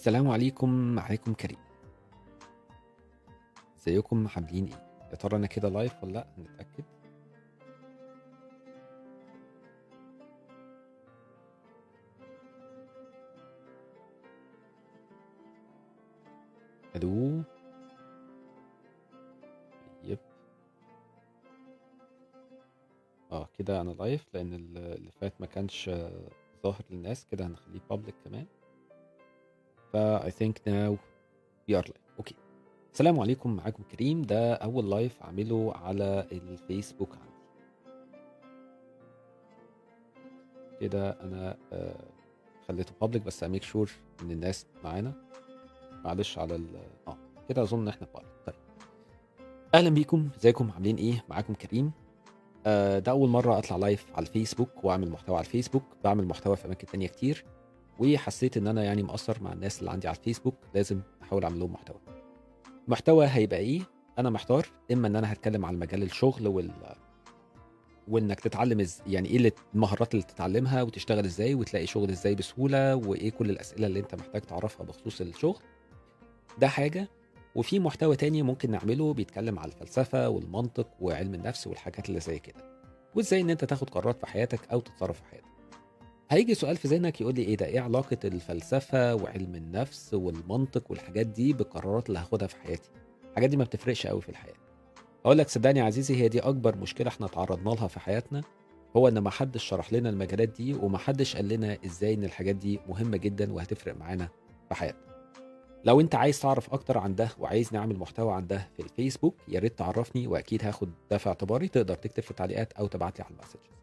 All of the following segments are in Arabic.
السلام عليكم عليكم كريم. ازيكم عاملين إيه؟ يا ترى أنا كده live ولا لأ؟ نتاكد ألو. طيب. آه كده أنا live لأن ال- اللي فات ما كانش ظاهر للناس كده هنخليه public كمان. فا I think now we are live. okay السلام عليكم معاكم كريم. ده أول live اعمله على الفيسبوك عندي. كده أنا آه، خليته public بس ا make sure إن الناس معانا. معلش على ال آه كده أظن إحنا public طيب. أهلا بيكم. إزيكم؟ عاملين إيه؟ معاكم كريم. آه، ده أول مرة أطلع لايف على الفيسبوك وأعمل محتوى على الفيسبوك. بعمل محتوى في أماكن تانية كتير. وحسيت إن أنا يعني مقصر مع الناس اللي عندي على الفيسبوك لازم أحاول أعمل لهم محتوى. محتوى هيبقى إيه؟ أنا محتار إما إن أنا هتكلم عن مجال الشغل وال وإنك تتعلم إز... يعني إيه المهارات اللي تتعلمها وتشتغل إزاي وتلاقي شغل إزاي بسهولة وإيه كل الأسئلة اللي أنت محتاج تعرفها بخصوص الشغل. ده حاجة. وفي محتوى تاني ممكن نعمله بيتكلم على الفلسفة والمنطق وعلم النفس والحاجات اللي زي كده. وإزاي إن أنت تاخد قرارات في حياتك أو تتصرف في حياتك. هيجي سؤال في ذهنك يقول لي إيه ده؟ إيه علاقة الفلسفة وعلم النفس والمنطق والحاجات دي بالقرارات اللي هاخدها في حياتي؟ الحاجات دي ما بتفرقش قوي في الحياة. أقول لك صدقني عزيزي هي دي أكبر مشكلة إحنا تعرضنا لها في حياتنا هو إن ما حدش شرح لنا المجالات دي وما حدش قال لنا إزاي إن الحاجات دي مهمة جدا وهتفرق معانا في حياتنا. لو أنت عايز تعرف أكتر عن ده وعايز نعمل محتوى عن ده في الفيسبوك يا ريت تعرفني وأكيد هاخد ده في اعتباري تقدر تكتب في التعليقات أو تبعت لي على المسجز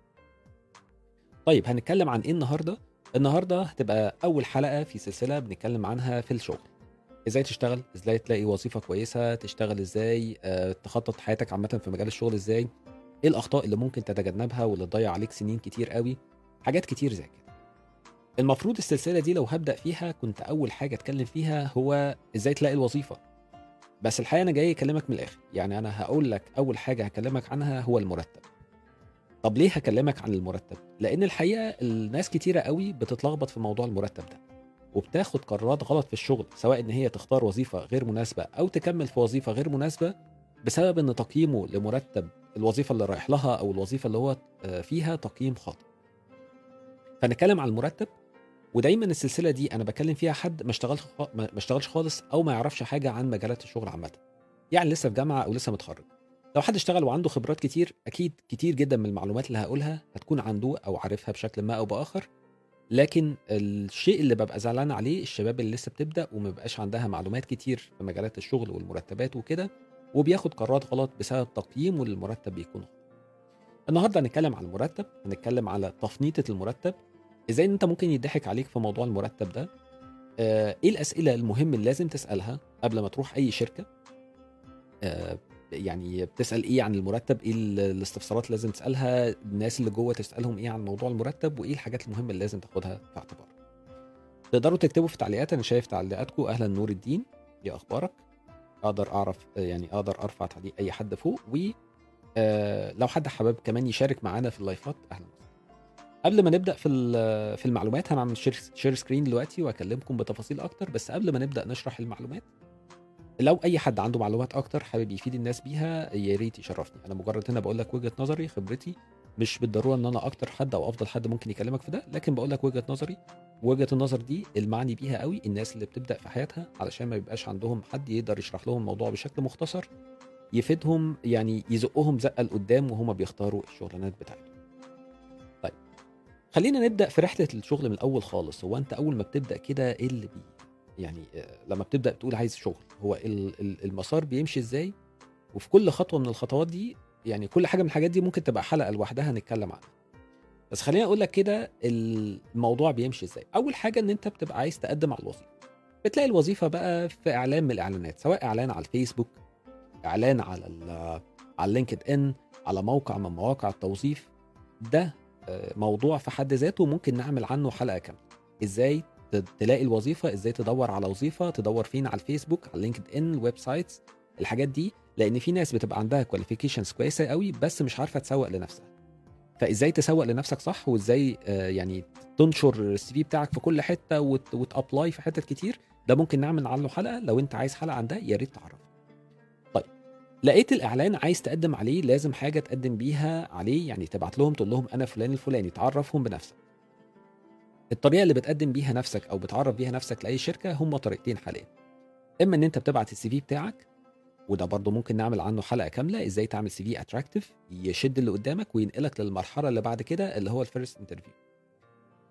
طيب هنتكلم عن إيه النهارده؟ النهارده هتبقى أول حلقة في سلسلة بنتكلم عنها في الشغل. إزاي تشتغل؟ إزاي تلاقي وظيفة كويسة؟ تشتغل إزاي؟ أه تخطط حياتك عامة في مجال الشغل إزاي؟ إيه الأخطاء اللي ممكن تتجنبها واللي تضيع عليك سنين كتير قوي؟ حاجات كتير زي كده. المفروض السلسلة دي لو هبدأ فيها كنت أول حاجة أتكلم فيها هو إزاي تلاقي الوظيفة. بس الحقيقة أنا جاي أكلمك من الآخر. يعني أنا هقول لك أول حاجة هكلمك عنها هو المرتب. طب ليه هكلمك عن المرتب؟ لأن الحقيقة الناس كتيرة قوي بتتلخبط في موضوع المرتب ده وبتاخد قرارات غلط في الشغل سواء إن هي تختار وظيفة غير مناسبة أو تكمل في وظيفة غير مناسبة بسبب إن تقييمه لمرتب الوظيفة اللي رايح لها أو الوظيفة اللي هو آه، فيها تقييم خاطئ. فنتكلم عن المرتب ودايما السلسلة دي أنا بكلم فيها حد ما اشتغلش ما اشتغلش خالص أو ما يعرفش حاجة عن مجالات الشغل عامة يعني لسه في جامعة أو لسه متخرج. لو حد اشتغل وعنده خبرات كتير أكيد كتير جدا من المعلومات اللي هقولها هتكون عنده أو عارفها بشكل ما أو بآخر. لكن الشيء اللي ببقى زعلان عليه الشباب اللي لسه بتبدأ وما بقاش عندها معلومات كتير في مجالات الشغل والمرتبات وكده وبياخد قرارات غلط بسبب تقييمه للمرتب بيكون غلط. النهارده هنتكلم عن المرتب هنتكلم على تفنيطة المرتب. إزاي إن أنت ممكن يضحك عليك في موضوع المرتب ده؟ آه، إيه الأسئلة المهم اللي لازم تسألها قبل ما تروح أي شركة؟ آه، يعني بتسأل إيه عن المرتب؟ إيه ال- الاستفسارات اللي لازم تسألها؟ الناس اللي جوه تسألهم إيه عن موضوع المرتب؟ وإيه الحاجات المهمة اللي لازم تاخدها في اعتبارك تقدروا تكتبوا في التعليقات أنا شايف تعليقاتكم. أهلا نور الدين إيه أخبارك؟ أقدر أعرف يعني أقدر أرفع تعليق أي حد فوق. و آه، لو حد حابب كمان يشارك معانا في اللايفات أهلا قبل ما نبدأ في في المعلومات هنعمل share, share screen دلوقتي وأكلمكم بتفاصيل أكتر. بس قبل ما نبدأ نشرح المعلومات لو أي حد عنده معلومات أكتر حابب يفيد الناس بيها يا ريت يشرفني. أنا مجرد هنا بقول لك وجهة نظري خبرتي مش بالضرورة إن أنا أكتر حد أو أفضل حد ممكن يكلمك في ده لكن بقول لك وجهة نظري. وجهة النظر دي المعني بيها قوي الناس اللي بتبدأ في حياتها علشان ما يبقاش عندهم حد يقدر يشرح لهم الموضوع بشكل مختصر يفيدهم يعني يزقهم زقة لقدام وهما بيختاروا الشغلانات بتاعتهم. طيب خلينا نبدأ في رحلة الشغل من الأول خالص. هو أنت أول ما بتبدأ كده إيه اللي بي يعني آه، لما بتبدأ تقول عايز شغل هو ال- ال- المسار بيمشي إزاي؟ وفي كل خطوة من الخطوات دي يعني كل حاجة من الحاجات دي ممكن تبقى حلقة لوحدها نتكلم عنها. بس خليني أقول لك كده الموضوع بيمشي إزاي. أول حاجة إن أنت بتبقى عايز تقدم على الوظيفة. بتلاقي الوظيفة بقى في إعلان من الإعلانات سواء إعلان على الفيسبوك إعلان على على LinkedIn على موقع من مواقع التوظيف. ده آه، موضوع في حد ذاته ممكن نعمل عنه حلقة كاملة. إزاي؟ تلاقي الوظيفة إزاي تدور على وظيفة تدور فين على الفيسبوك على LinkedIn ال websites الحاجات دي لأن في ناس بتبقى عندها qualifications كويسة قوي بس مش عارفة تسوق لنفسها. فإزاي تسوق لنفسك صح؟ وإزاي آه، يعني تنشر ال CV بتاعك في كل حتة وت- وت apply في حتت كتير؟ ده ممكن نعمل عنه حلقة لو أنت عايز حلقة عن ده يا ريت تعرف طيب لقيت الإعلان عايز تقدم عليه لازم حاجة تقدم بيها عليه يعني تبعت لهم تقول لهم أنا فلان الفلاني تعرفهم بنفسك. الطريقة اللي بتقدم بيها نفسك أو بتعرف بيها نفسك لأي شركة هم طريقتين حاليا. إما إن أنت بتبعت ال CV بتاعك وده برضه ممكن نعمل عنه حلقة كاملة إزاي تعمل CV attractive يشد اللي قدامك وينقلك للمرحلة اللي بعد كده اللي هو ال first interview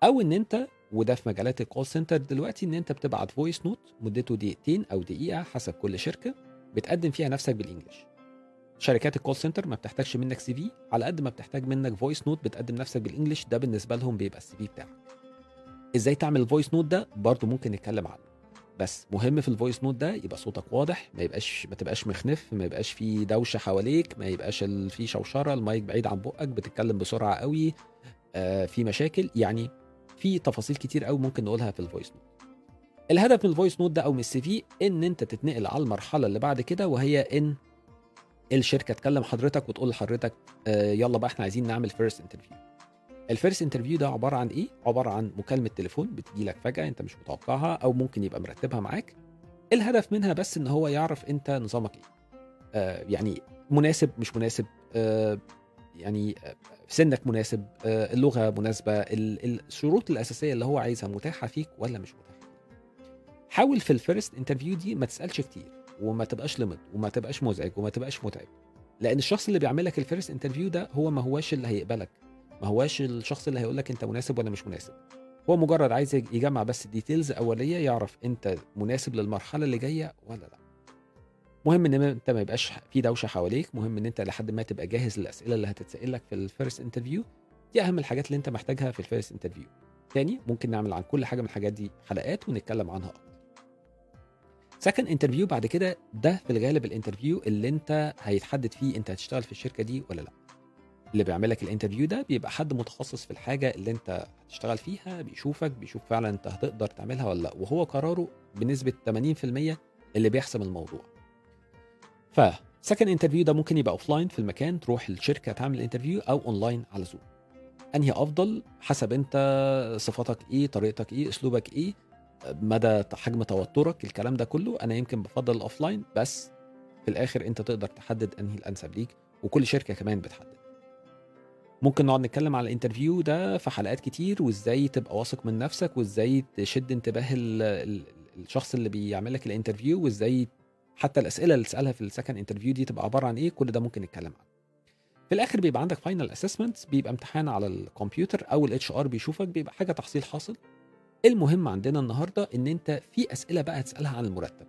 أو إن أنت وده في مجالات ال call center دلوقتي إن أنت بتبعت voice note مدته دقيقتين أو دقيقة حسب كل شركة بتقدم فيها نفسك بال English شركات ال call center ما بتحتاجش منك CV على قد ما بتحتاج منك voice note بتقدم نفسك بال English ده بالنسبة لهم بيبقى ال CV بتاعك. إزاي تعمل ال voice note ده؟ برضه ممكن نتكلم عنه. بس مهم في ال voice note ده يبقى صوتك واضح ما يبقاش ما تبقاش مخنف ما يبقاش في دوشة حواليك ما يبقاش في شوشرة المايك بعيد عن بقك بتتكلم بسرعة قوي آه في مشاكل. يعني في تفاصيل كتير قوي ممكن نقولها في ال voice note الهدف من ال voice note ده أو من ال CV إن أنت تتنقل على المرحلة اللي بعد كده وهي إن الشركة تكلم حضرتك وتقول لحضرتك آه يلا بقى إحنا عايزين نعمل first interview ال first interview ده عبارة عن إيه؟ عبارة عن مكالمة تليفون بتجي لك فجأة أنت مش متوقعها أو ممكن يبقى مرتبها معاك. الهدف منها بس إن هو يعرف أنت نظامك إيه. آه يعني مناسب مش مناسب آه يعني آه، سنك مناسب آه اللغة مناسبة ال- الشروط الأساسية اللي هو عايزها متاحة فيك ولا مش متاحة حاول في ال first interview دي ما تسألش كتير وما تبقاش limit وما تبقاش مزعج وما تبقاش متعب لأن الشخص اللي بيعمل لك ال first interview ده هو ما هواش اللي هيقبلك. ما هواش الشخص اللي هيقول لك انت مناسب ولا مش مناسب. هو مجرد عايز يجمع بس details أولية يعرف انت مناسب للمرحلة اللي جاية ولا لأ. مهم إن انت ما يبقاش في دوشة حواليك مهم إن انت لحد ما تبقى جاهز للأسئلة اللي هتتسأل لك في ال first interview دي أهم الحاجات اللي انت محتاجها في ال first interview تاني ممكن نعمل عن كل حاجة من الحاجات دي حلقات ونتكلم عنها أكتر. second interview بعد كده ده في الغالب ال interview اللي انت هيتحدد فيه انت هتشتغل في الشركة دي ولا لأ. اللي بيعمل لك ال interview ده بيبقى حد متخصص في الحاجة اللي انت هتشتغل فيها بيشوفك بيشوف فعلا انت هتقدر تعملها ولا لأ. وهو قراره بنسبة 80% اللي بيحسم الموضوع. ف second interview ده ممكن يبقى offline في المكان تروح الشركة تعمل interview أو اونلاين على زوم أنهي أفضل؟ حسب انت صفاتك إيه طريقتك إيه أسلوبك إيه مدى حجم توترك الكلام ده كله. أنا يمكن بفضل ال offline بس في الآخر انت تقدر تحدد أنهي الأنسب ليك وكل شركة كمان بتحدد. ممكن نقعد نتكلم على ال interview ده في حلقات كتير وإزاي تبقى واثق من نفسك وإزاي تشد انتباه ال ال الشخص اللي بيعمل لك ال interview وإزاي حتى الأسئلة اللي تسألها في ال second interview دي تبقى عبارة عن إيه كل ده ممكن نتكلم عنه. في الآخر بيبقى عندك final assessment بيبقى امتحان على الكمبيوتر أو ال HR بيشوفك بيبقى حاجة تحصيل حاصل. المهم عندنا النهارده إن أنت في أسئلة بقى تسالها عن المرتب.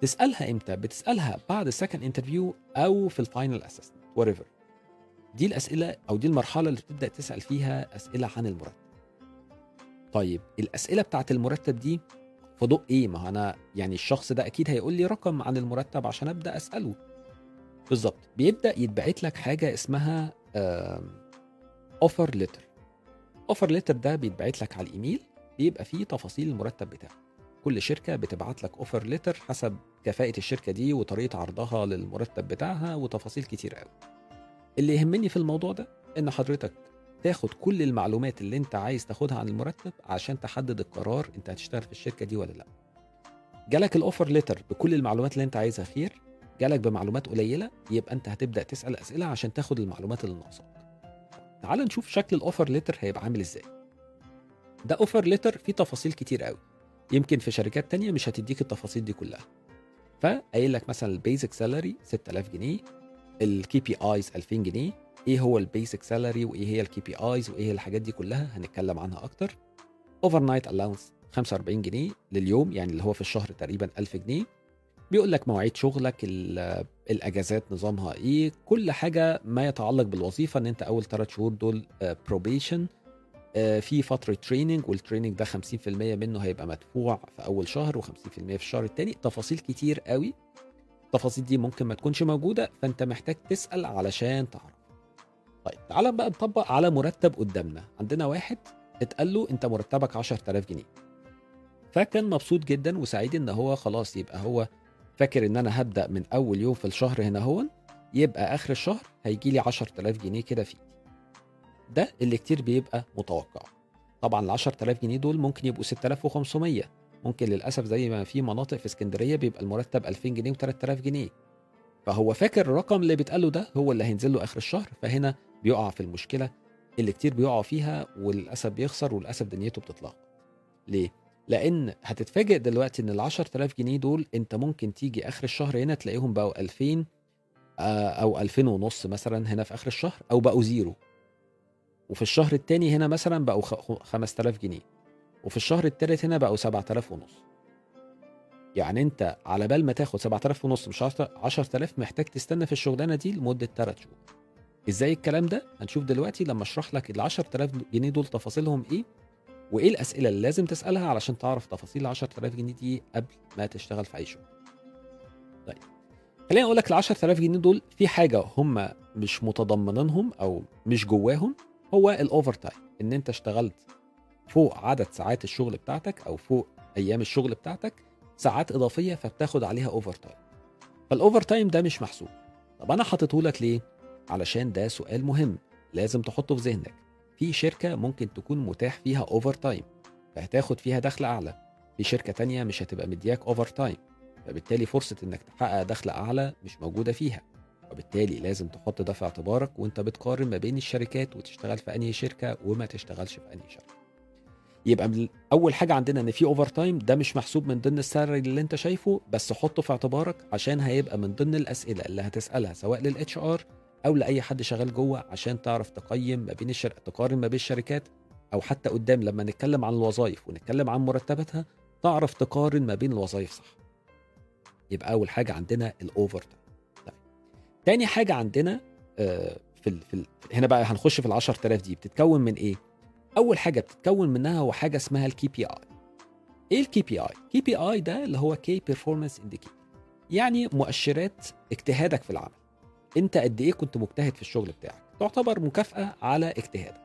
تسألها إمتى؟ بتسألها بعد ال second interview أو في ال final assessment وريفر دي الأسئلة أو دي المرحلة اللي بتبدأ تسأل فيها أسئلة عن المرتب. طيب الأسئلة بتاعت المرتب دي في ضوء إيه؟ ما أنا يعني الشخص ده أكيد هيقول لي رقم عن المرتب عشان أبدأ أسأله. بالظبط. بيبدأ يتبعت لك حاجة اسمها offer letter offer letter ده بيتبعت لك على الإيميل بيبقى فيه تفاصيل المرتب بتاعك. كل شركة بتبعت لك offer letter حسب كفاءة الشركة دي وطريقة عرضها للمرتب بتاعها وتفاصيل كتير قوي. اللي يهمني في الموضوع ده إن حضرتك تاخد كل المعلومات اللي أنت عايز تاخدها عن المرتب عشان تحدد القرار أنت هتشتغل في الشركة دي ولا لأ. جالك ال offer letter بكل المعلومات اللي أنت عايزها خير جالك بمعلومات قليلة يبقى أنت هتبدأ تسأل أسئلة عشان تاخد المعلومات اللي ناقصاك. تعال نشوف شكل ال offer letter هيبقى عامل إزاي. ده offer letter فيه تفاصيل كتير قوي يمكن في شركات تانية مش هتديك التفاصيل دي كلها. فقايل لك مثلا ال basic salary 6000 جنيه ال KPIs 2000 جنيه. إيه هو ال basic salary وإيه هي ال KPIs وإيه هي الحاجات دي كلها؟ هنتكلم عنها أكتر. overnight allowance 45 جنيه لليوم يعني اللي هو في الشهر تقريبا 1000 جنيه. بيقول لك مواعيد شغلك ال- الأجازات نظامها إيه كل حاجة ما يتعلق بالوظيفة إن أنت أول ثلاث شهور دول probation في فترة training وال training ده 50% منه هيبقى مدفوع في أول شهر و50% في الشهر الثاني تفاصيل كتير قوي. التفاصيل دي ممكن ما تكونش موجودة فأنت محتاج تسأل علشان تعرف. طيب تعالى بقى نطبق على مرتب قدامنا. عندنا واحد اتقال له أنت مرتبك 10000 جنيه. فكان مبسوط جدا وسعيد إن هو خلاص يبقى هو فاكر إن أنا هبدأ من أول يوم في الشهر هنا هو يبقى آخر الشهر هيجي لي 10000 جنيه كده في ده اللي كتير بيبقى متوقع. طبعا ال 10000 جنيه دول ممكن يبقوا 6500 ممكن للأسف زي ما في مناطق في اسكندرية بيبقى المرتب 2000 جنيه و3000 جنيه. فهو فاكر الرقم اللي بيتقال له ده هو اللي هينزل له آخر الشهر فهنا بيقع في المشكلة اللي كتير بيقعوا فيها وللأسف بيخسر وللأسف دنيته بتتلخبط. ليه؟ لأن هتتفاجئ دلوقتي إن ال 10000 جنيه دول أنت ممكن تيجي آخر الشهر هنا تلاقيهم بقوا 2000 آه، أو 2000 ونص مثلا هنا في آخر الشهر أو بقوا زيرو. وفي الشهر الثاني هنا مثلا بقوا 5000 جنيه. وفي الشهر الثالث هنا بقوا 7000 ونص. يعني انت على بال ما تاخد 7000 ونص مش 10000 محتاج تستنى في الشغلانة دي لمدة 3 شهور. إزاي الكلام ده؟ هنشوف دلوقتي لما اشرح لك ال 10000 جنيه دول تفاصيلهم إيه وايه الأسئلة اللي لازم تسألها علشان تعرف تفاصيل ال 10000 جنيه دي قبل ما تشتغل في أي شغل. طيب خليني أقول لك ال 10000 جنيه دول في حاجة هم مش متضمنينهم أو مش جواهم هو ال overtime إن أنت اشتغلت فوق عدد ساعات الشغل بتاعتك أو فوق أيام الشغل بتاعتك ساعات إضافية فبتاخد عليها overtime فال overtime ده مش محسوب. طب أنا حاطته لك ليه؟ علشان ده سؤال مهم لازم تحطه في ذهنك. في شركة ممكن تكون متاح فيها overtime فهتاخد فيها دخل أعلى. في شركة تانية مش هتبقى مدياك overtime فبالتالي فرصة إنك تحقق دخل أعلى مش موجودة فيها. وبالتالي لازم تحط ده في اعتبارك وأنت بتقارن ما بين الشركات وتشتغل في أنهي شركة وما تشتغلش في أنهي شركة. يبقى أول حاجة عندنا إن في overtime ده مش محسوب من ضمن ال salary اللي أنت شايفه بس حطه في اعتبارك عشان هيبقى من ضمن الأسئلة اللي هتسألها سواء لل HR أو لأي حد شغال جوه عشان تعرف تقيم ما بين الشركات تقارن ما بين الشركات أو حتى قدام لما نتكلم عن الوظائف ونتكلم عن مرتباتها تعرف تقارن ما بين الوظائف صح؟ يبقى أول حاجة عندنا ال overtime طيب. تاني حاجة عندنا آه، في ال في ال هنا بقى هنخش في ال 10000 دي بتتكون من إيه؟ أول حاجة بتتكون منها هو حاجة اسمها الكي بي اي إيه الكي بي اي كي بي اي ده اللي هو key performance indicator يعني مؤشرات اجتهادك في العمل. أنت قد إيه كنت مجتهد في الشغل بتاعك؟ تعتبر مكافأة على اجتهادك.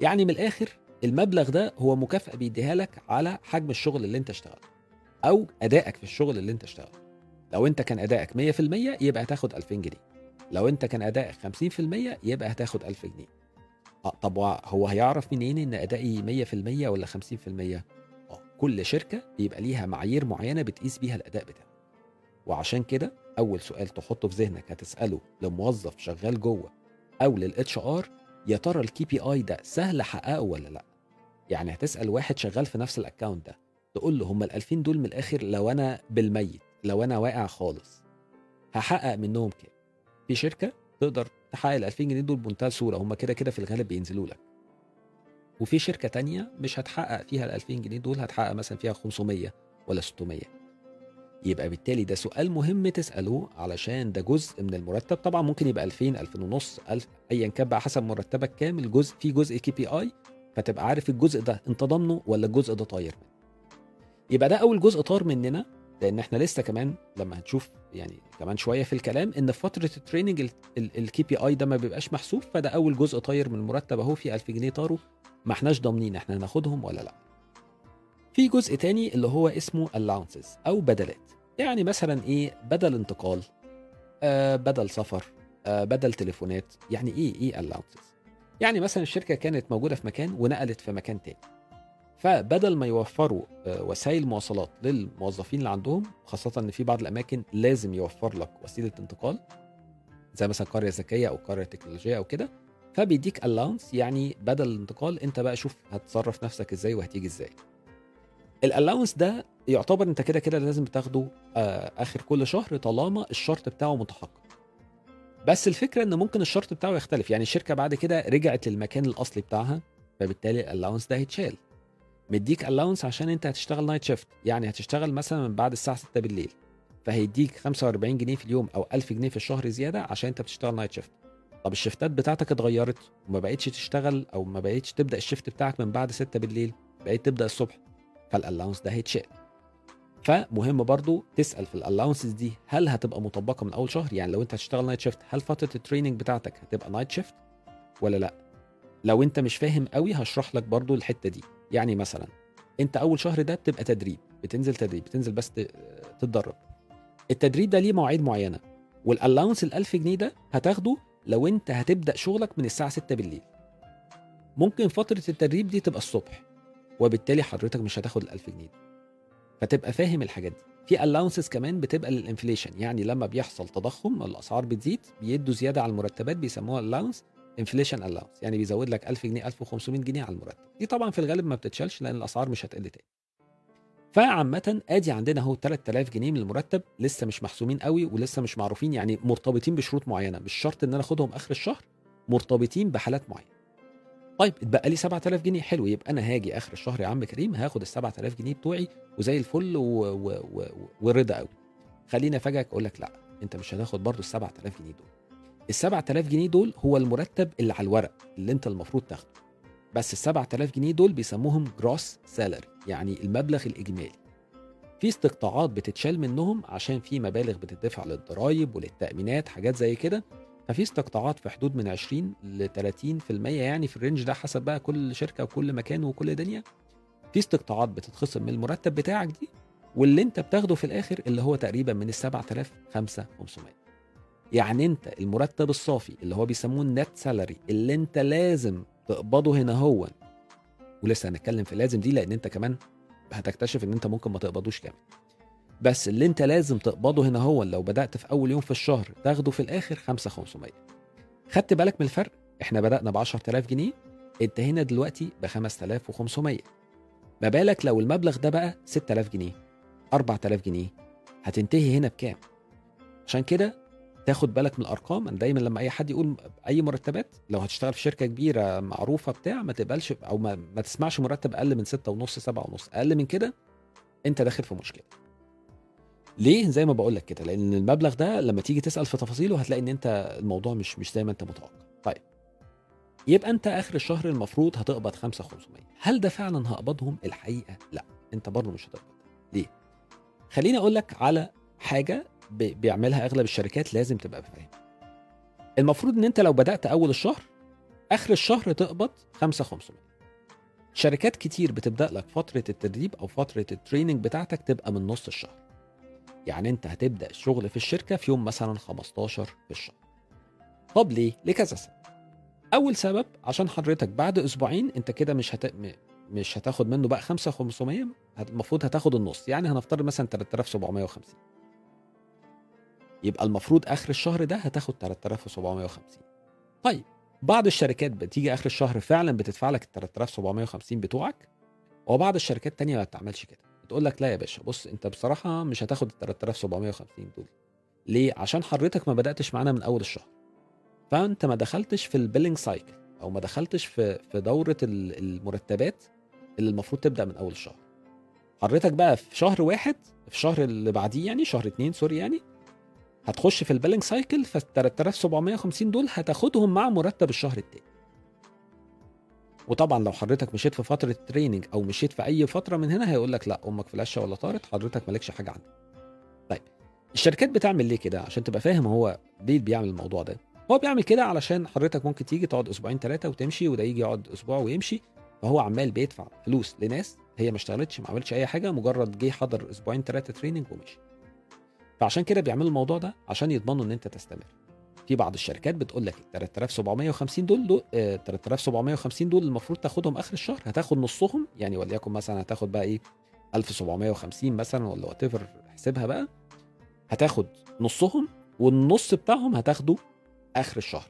يعني من الآخر المبلغ ده هو مكافأة بيديها لك على حجم الشغل اللي أنت اشتغلته أو أدائك في الشغل اللي أنت اشتغلته. لو أنت كان أدائك 100% يبقى هتاخد 2000 جنيه. لو أنت كان أدائك 50% يبقى هتاخد 1000 جنيه. طب هو هيعرف منين إن أدائي 100% ولا 50% آه كل شركة بيبقى ليها معايير معينة بتقيس بيها الأداء بتاعه وعشان كده أول سؤال تحطه في ذهنك هتسأله لموظف شغال جوه أو لل HR يا ترى ال KPI ده سهل أحققه ولا لأ؟ يعني هتسأل واحد شغال في نفس ال account ده تقول له هم ال 2000 دول من الآخر لو أنا بالميت لو أنا واقع خالص هحقق منهم كام؟ في شركة تقدر تحقق ال 2000 جنيه دول بمنتهى السهوله هم كده كده في الغالب بينزلوا لك. وفي شركة تانية مش هتحقق فيها ال 2000 جنيه دول هتحقق مثلا فيها 500 ولا 600 يبقى بالتالي ده سؤال مهم تسأله علشان ده جزء من المرتب. طبعا ممكن يبقى 2000 2000 ونص 1000 ايا كان بقى حسب مرتبك كام الجزء في جزء كي بي آي فتبقى عارف الجزء ده انت ضامنه ولا الجزء ده طاير يبقى ده أول جزء طار مننا. لأن إحنا لسه كمان لما هنشوف يعني كمان شوية في الكلام ان في فترة ال training ال KPI ده ما بيبقاش محسوب فده اول جزء طاير من المرتب اهو في 1000 جنيه طاروا. ما احناش ضامنين إحنا هناخدهم ولا لا. في جزء تاني اللي هو اسمه allowances أو بدلات. يعني مثلا إيه؟ بدل انتقال آه بدل سفر آه بدل تليفونات. يعني إيه؟ إيه allowances يعني مثلا الشركة كانت موجودة في مكان ونقلت في مكان تاني. فبدل ما يوفروا آه، وسائل مواصلات للموظفين اللي عندهم خاصة إن في بعض الأماكن لازم يوفر لك وسيلة انتقال زي مثلا قرية ذكية أو قرية تكنولوجية أو كده فبيديك allowance يعني بدل الانتقال أنت بقى شوف هتصرف نفسك إزاي وهتيجي إزاي. ال allowance ده يعتبر أنت كده كده لازم تاخده آه آخر كل شهر طالما الشرط بتاعه متحقق. بس الفكرة إن ممكن الشرط بتاعه يختلف يعني الشركة بعد كده رجعت للمكان الأصلي بتاعها فبالتالي ال allowance ده هيتشال. مديك allowance عشان انت هتشتغل night shift يعني هتشتغل مثلا من بعد الساعة 6 بالليل. فهيديك 45 جنيه في اليوم أو 1000 جنيه في الشهر زيادة عشان انت بتشتغل night shift طب الشفتات بتاعتك اتغيرت وما بقتش تشتغل أو ما بقتش تبدأ ال shift بتاعك من بعد 6 بالليل بقيت تبدأ الصبح فال allowance ده هيتشال فمهم برضو تسأل في ال allowances دي هل هتبقى مطبقة من أول شهر؟ يعني لو انت هتشتغل night shift هل فترة ال training بتاعتك هتبقى night shift ولا لأ؟ لو انت مش فاهم قوي هشرح لك برضو الحتة دي. يعني مثلا أنت أول شهر ده بتبقى تدريب بتنزل تدريب بتنزل بس تتدرب. التدريب ده ليه مواعيد معينة وال allowance ال 1000 جنيه ده هتاخده لو أنت هتبدأ شغلك من الساعة 6 بالليل. ممكن فترة التدريب دي تبقى الصبح وبالتالي حضرتك مش هتاخد ال 1000 جنيه. فتبقى فاهم الحاجات دي. في allowances كمان بتبقى لل inflation يعني لما بيحصل تضخم الأسعار بتزيد بيدوا زيادة على المرتبات بيسموها allowance inflation allowance يعني بيزود لك 1000 جنيه 1500 جنيه على المرتب. دي طبعا في الغالب ما بتتشالش لأن الأسعار مش هتقل تاني. فعامة آدي عندنا أهو 3000 جنيه من المرتب لسه مش محسومين قوي ولسه مش معروفين يعني مرتبطين بشروط معينة. مش شرط إن أنا آخدهم آخر الشهر مرتبطين بحالات معينة. طيب اتبقى لي 7000 جنيه. حلو يبقى أنا هاجي آخر الشهر يا عم كريم هاخد ال 7000 جنيه بتوعي وزي الفل و... و... و... ورضا قوي. خليني أفاجئك أقول لك لا أنت مش هتاخد برضو ال 7000 جنيه دول. ال 7000 جنيه دول هو المرتب اللي على الورق اللي انت المفروض تاخده. بس ال 7000 جنيه دول بيسموهم gross salary يعني المبلغ الإجمالي. في استقطاعات بتتشال منهم عشان في مبالغ بتدفع للضرايب وللتأمينات حاجات زي كده. ففي استقطاعات في حدود من 20 ل 30% يعني في ال range ده حسب بقى كل شركة وكل مكان وكل دنيا. في استقطاعات بتتخصم من المرتب بتاعك دي واللي انت بتاخده في الآخر اللي هو تقريبا من ال 7000 5500 يعني انت المرتب الصافي اللي هو بيسموه النت سالري اللي انت لازم تقبضه هنا هو. ولسه هنتكلم في لازم دي لأن انت كمان هتكتشف إن انت ممكن ما تقبضوش كامل. بس اللي انت لازم تقبضه هنا هو لو بدأت في أول يوم في الشهر تاخده في الآخر 5500 خدت بالك من الفرق؟ إحنا بدأنا ب 10000 جنيه انت هنا دلوقتي ب 5500 ما بالك لو المبلغ ده بقى 6000 جنيه 4000 جنيه هتنتهي هنا بكام؟ عشان كده تاخد بالك من الأرقام. أنا دايما لما أي حد يقول أي مرتبات لو هتشتغل في شركة كبيرة معروفة بتاع ما تقبلش أو ما, ما تسمعش مرتب أقل من 6 ونص 7 ونص. أقل من كده أنت داخل في مشكلة. ليه؟ زي ما بقول لك كده لأن المبلغ ده لما تيجي تسأل في تفاصيله هتلاقي إن أنت الموضوع مش مش زي ما أنت متوقع. طيب يبقى أنت آخر الشهر المفروض هتقبض 5500 هل ده فعلا هقبضهم؟ الحقيقة لا أنت برضه مش هتقبض. ليه؟ خليني أقول لك على حاجة بيعملها أغلب الشركات لازم تبقى فاهم المفروض إن أنت لو بدأت أول الشهر آخر الشهر تقبض 5500 شركات كتير بتبدأ لك فترة التدريب أو فترة التريننج بتاعتك تبقى من نص الشهر. يعني أنت هتبدأ الشغل في الشركة في يوم مثلا 15 في الشهر. طب ليه؟ لكذا سبب. أول سبب عشان حضرتك بعد أسبوعين أنت كده مش هت... مش هتاخد منه بقى 5500 المفروض هتاخد النص. يعني هنفترض مثلا 3750 يبقى المفروض آخر الشهر ده هتاخد 3750 طيب بعض الشركات بتيجي آخر الشهر فعلا بتدفع لك ال 3750 بتوعك وبعض الشركات التانية ما بتعملش كده. تقول لك لا يا باشا بص انت بصراحة مش هتاخد ال 3750 دول. ليه؟ عشان حضرتك ما بدأتش معانا من أول الشهر. فأنت ما دخلتش في ال billing cycle أو ما دخلتش في في دورة المرتبات اللي المفروض تبدأ من أول الشهر. حضرتك بقى في شهر واحد في الشهر اللي بعديه يعني شهر اتنين sorry يعني هتخش في ال billing cycle فال 3750 دول هتاخدهم مع مرتب الشهر التاني. وطبعا لو حضرتك مشيت في فترة training أو مشيت في أي فترة من هنا هيقول لك لا أمك فلاشه ولا طارت حضرتك مالكش حاجة عندك. طيب الشركات بتعمل ليه كده؟ عشان تبقى فاهم هو ليه بيعمل الموضوع ده. هو بيعمل كده علشان حضرتك ممكن تيجي تقعد أسبوعين ثلاثة وتمشي وده يجي يقعد أسبوع ويمشي فهو عمال بيدفع فلوس لناس هي ما اشتغلتش ما عملتش أي حاجة مجرد جه حضر أسبوعين ثلاثة تريننج ومشي. فعشان كده بيعملوا الموضوع ده عشان يضمنوا إن أنت تستمر. في بعض الشركات بتقول لك 3750 دول, دول آه 3750 دول المفروض تاخدهم آخر الشهر. هتاخد نصهم يعني وليكن مثلا هتاخد بقى إيه 1750 مثلا ولا whatever احسبها بقى هتاخد نصهم والنص بتاعهم هتاخده آخر الشهر.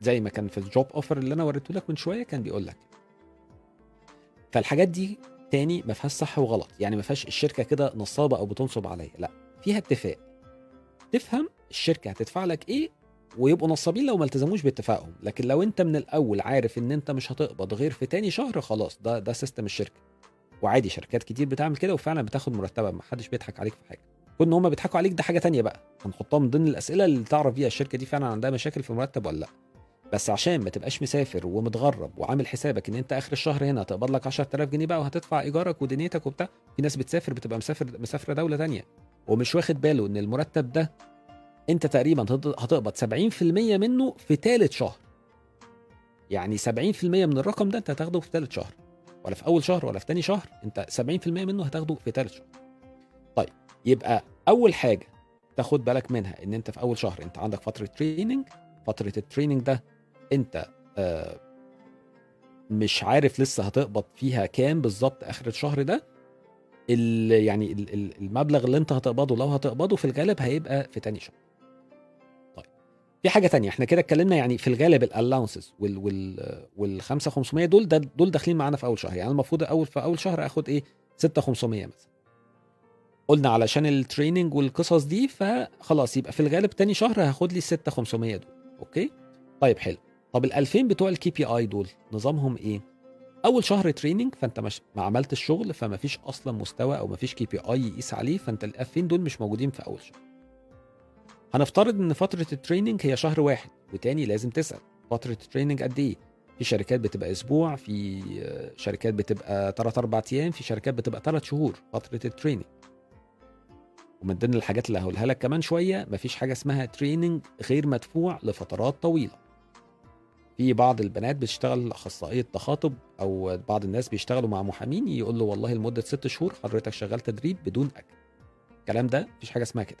زي ما كان في ال job offer اللي أنا وريته لك من شوية كان بيقول لك. فالحاجات دي تاني ما فيهاش صح وغلط. يعني ما فيهاش الشركة كده نصابة أو بتنصب عليا. لا فيها اتفاق. تفهم الشركة هتدفع لك إيه ويبقوا نصابين لو ما التزموش باتفاقهم. لكن لو أنت من الأول عارف إن أنت مش هتقبض غير في تاني شهر خلاص ده ده system الشركة. وعادي شركات كتير بتعمل كده وفعلا بتاخد مرتبها ما حدش بيضحك عليك في حاجة. كون هم بيضحكوا عليك ده حاجة تانية بقى. هنحطها من ضمن الأسئلة اللي تعرف بيها الشركة دي فعلا عندها مشاكل في المرتب ولا لأ. بس عشان ما تبقاش مسافر ومتغرب وعامل حسابك إن أنت آخر الشهر هنا هتقبض لك 10000 جنيه بقى وهتدفع إيجارك ودنيتك وبتاع في ناس بتسافر بتبقى مسافر مسافرة دولة تانية. ومش واخد باله إن المرتب ده أنت تقريبا هتقبض 70% منه في ثالث شهر. يعني 70% من الرقم ده أنت هتاخده في ثالث شهر. ولا في أول شهر ولا في ثاني شهر أنت 70% منه هتاخده في ثالث شهر. طيب يبقى أول حاجة تاخد بالك منها إن أنت في أول شهر أنت عندك فترة training فترة ال training ده أنت آه مش عارف لسه هتقبض فيها كام بالظبط آخر الشهر ده. يعني المبلغ اللي انت هتقبضه لو هتقبضه في الغالب هيبقى في تاني شهر. طيب في حاجة تانية. إحنا كده اتكلمنا يعني في الغالب ال allowances وال وال وال 5500 دول ده دول داخلين معانا في أول شهر. يعني المفروض أول في أول شهر آخد إيه؟ 6500 مثلا. قلنا علشان ال training والقصص دي فخلاص يبقى في الغالب تاني شهر هاخد لي 6500 دول. أوكي؟ طيب حلو. طب ال 2000 بتوع ال KPI دول نظامهم إيه؟ أول شهر training فأنت مش ما عملتش الشغل فما فيش أصلا مستوى أو ما فيش KPI يقيس عليه فأنت ال 2000 دول مش موجودين في أول شهر. هنفترض إن فترة ال training هي شهر واحد وتاني لازم تسأل فترة ال training قد إيه؟ في شركات بتبقى أسبوع في شركات بتبقى 3 4 أيام في شركات بتبقى 3 شهور فترة ال training ومن ضمن الحاجات اللي هقولها لك كمان شوية مفيش حاجة اسمها training غير مدفوع لفترات طويلة. في بعض البنات بتشتغل أخصائية تخاطب أو بعض الناس بيشتغلوا مع محامين يقول له والله لمدة ست شهور حضرتك شغال تدريب بدون اجر الكلام ده مفيش حاجة اسمها كده.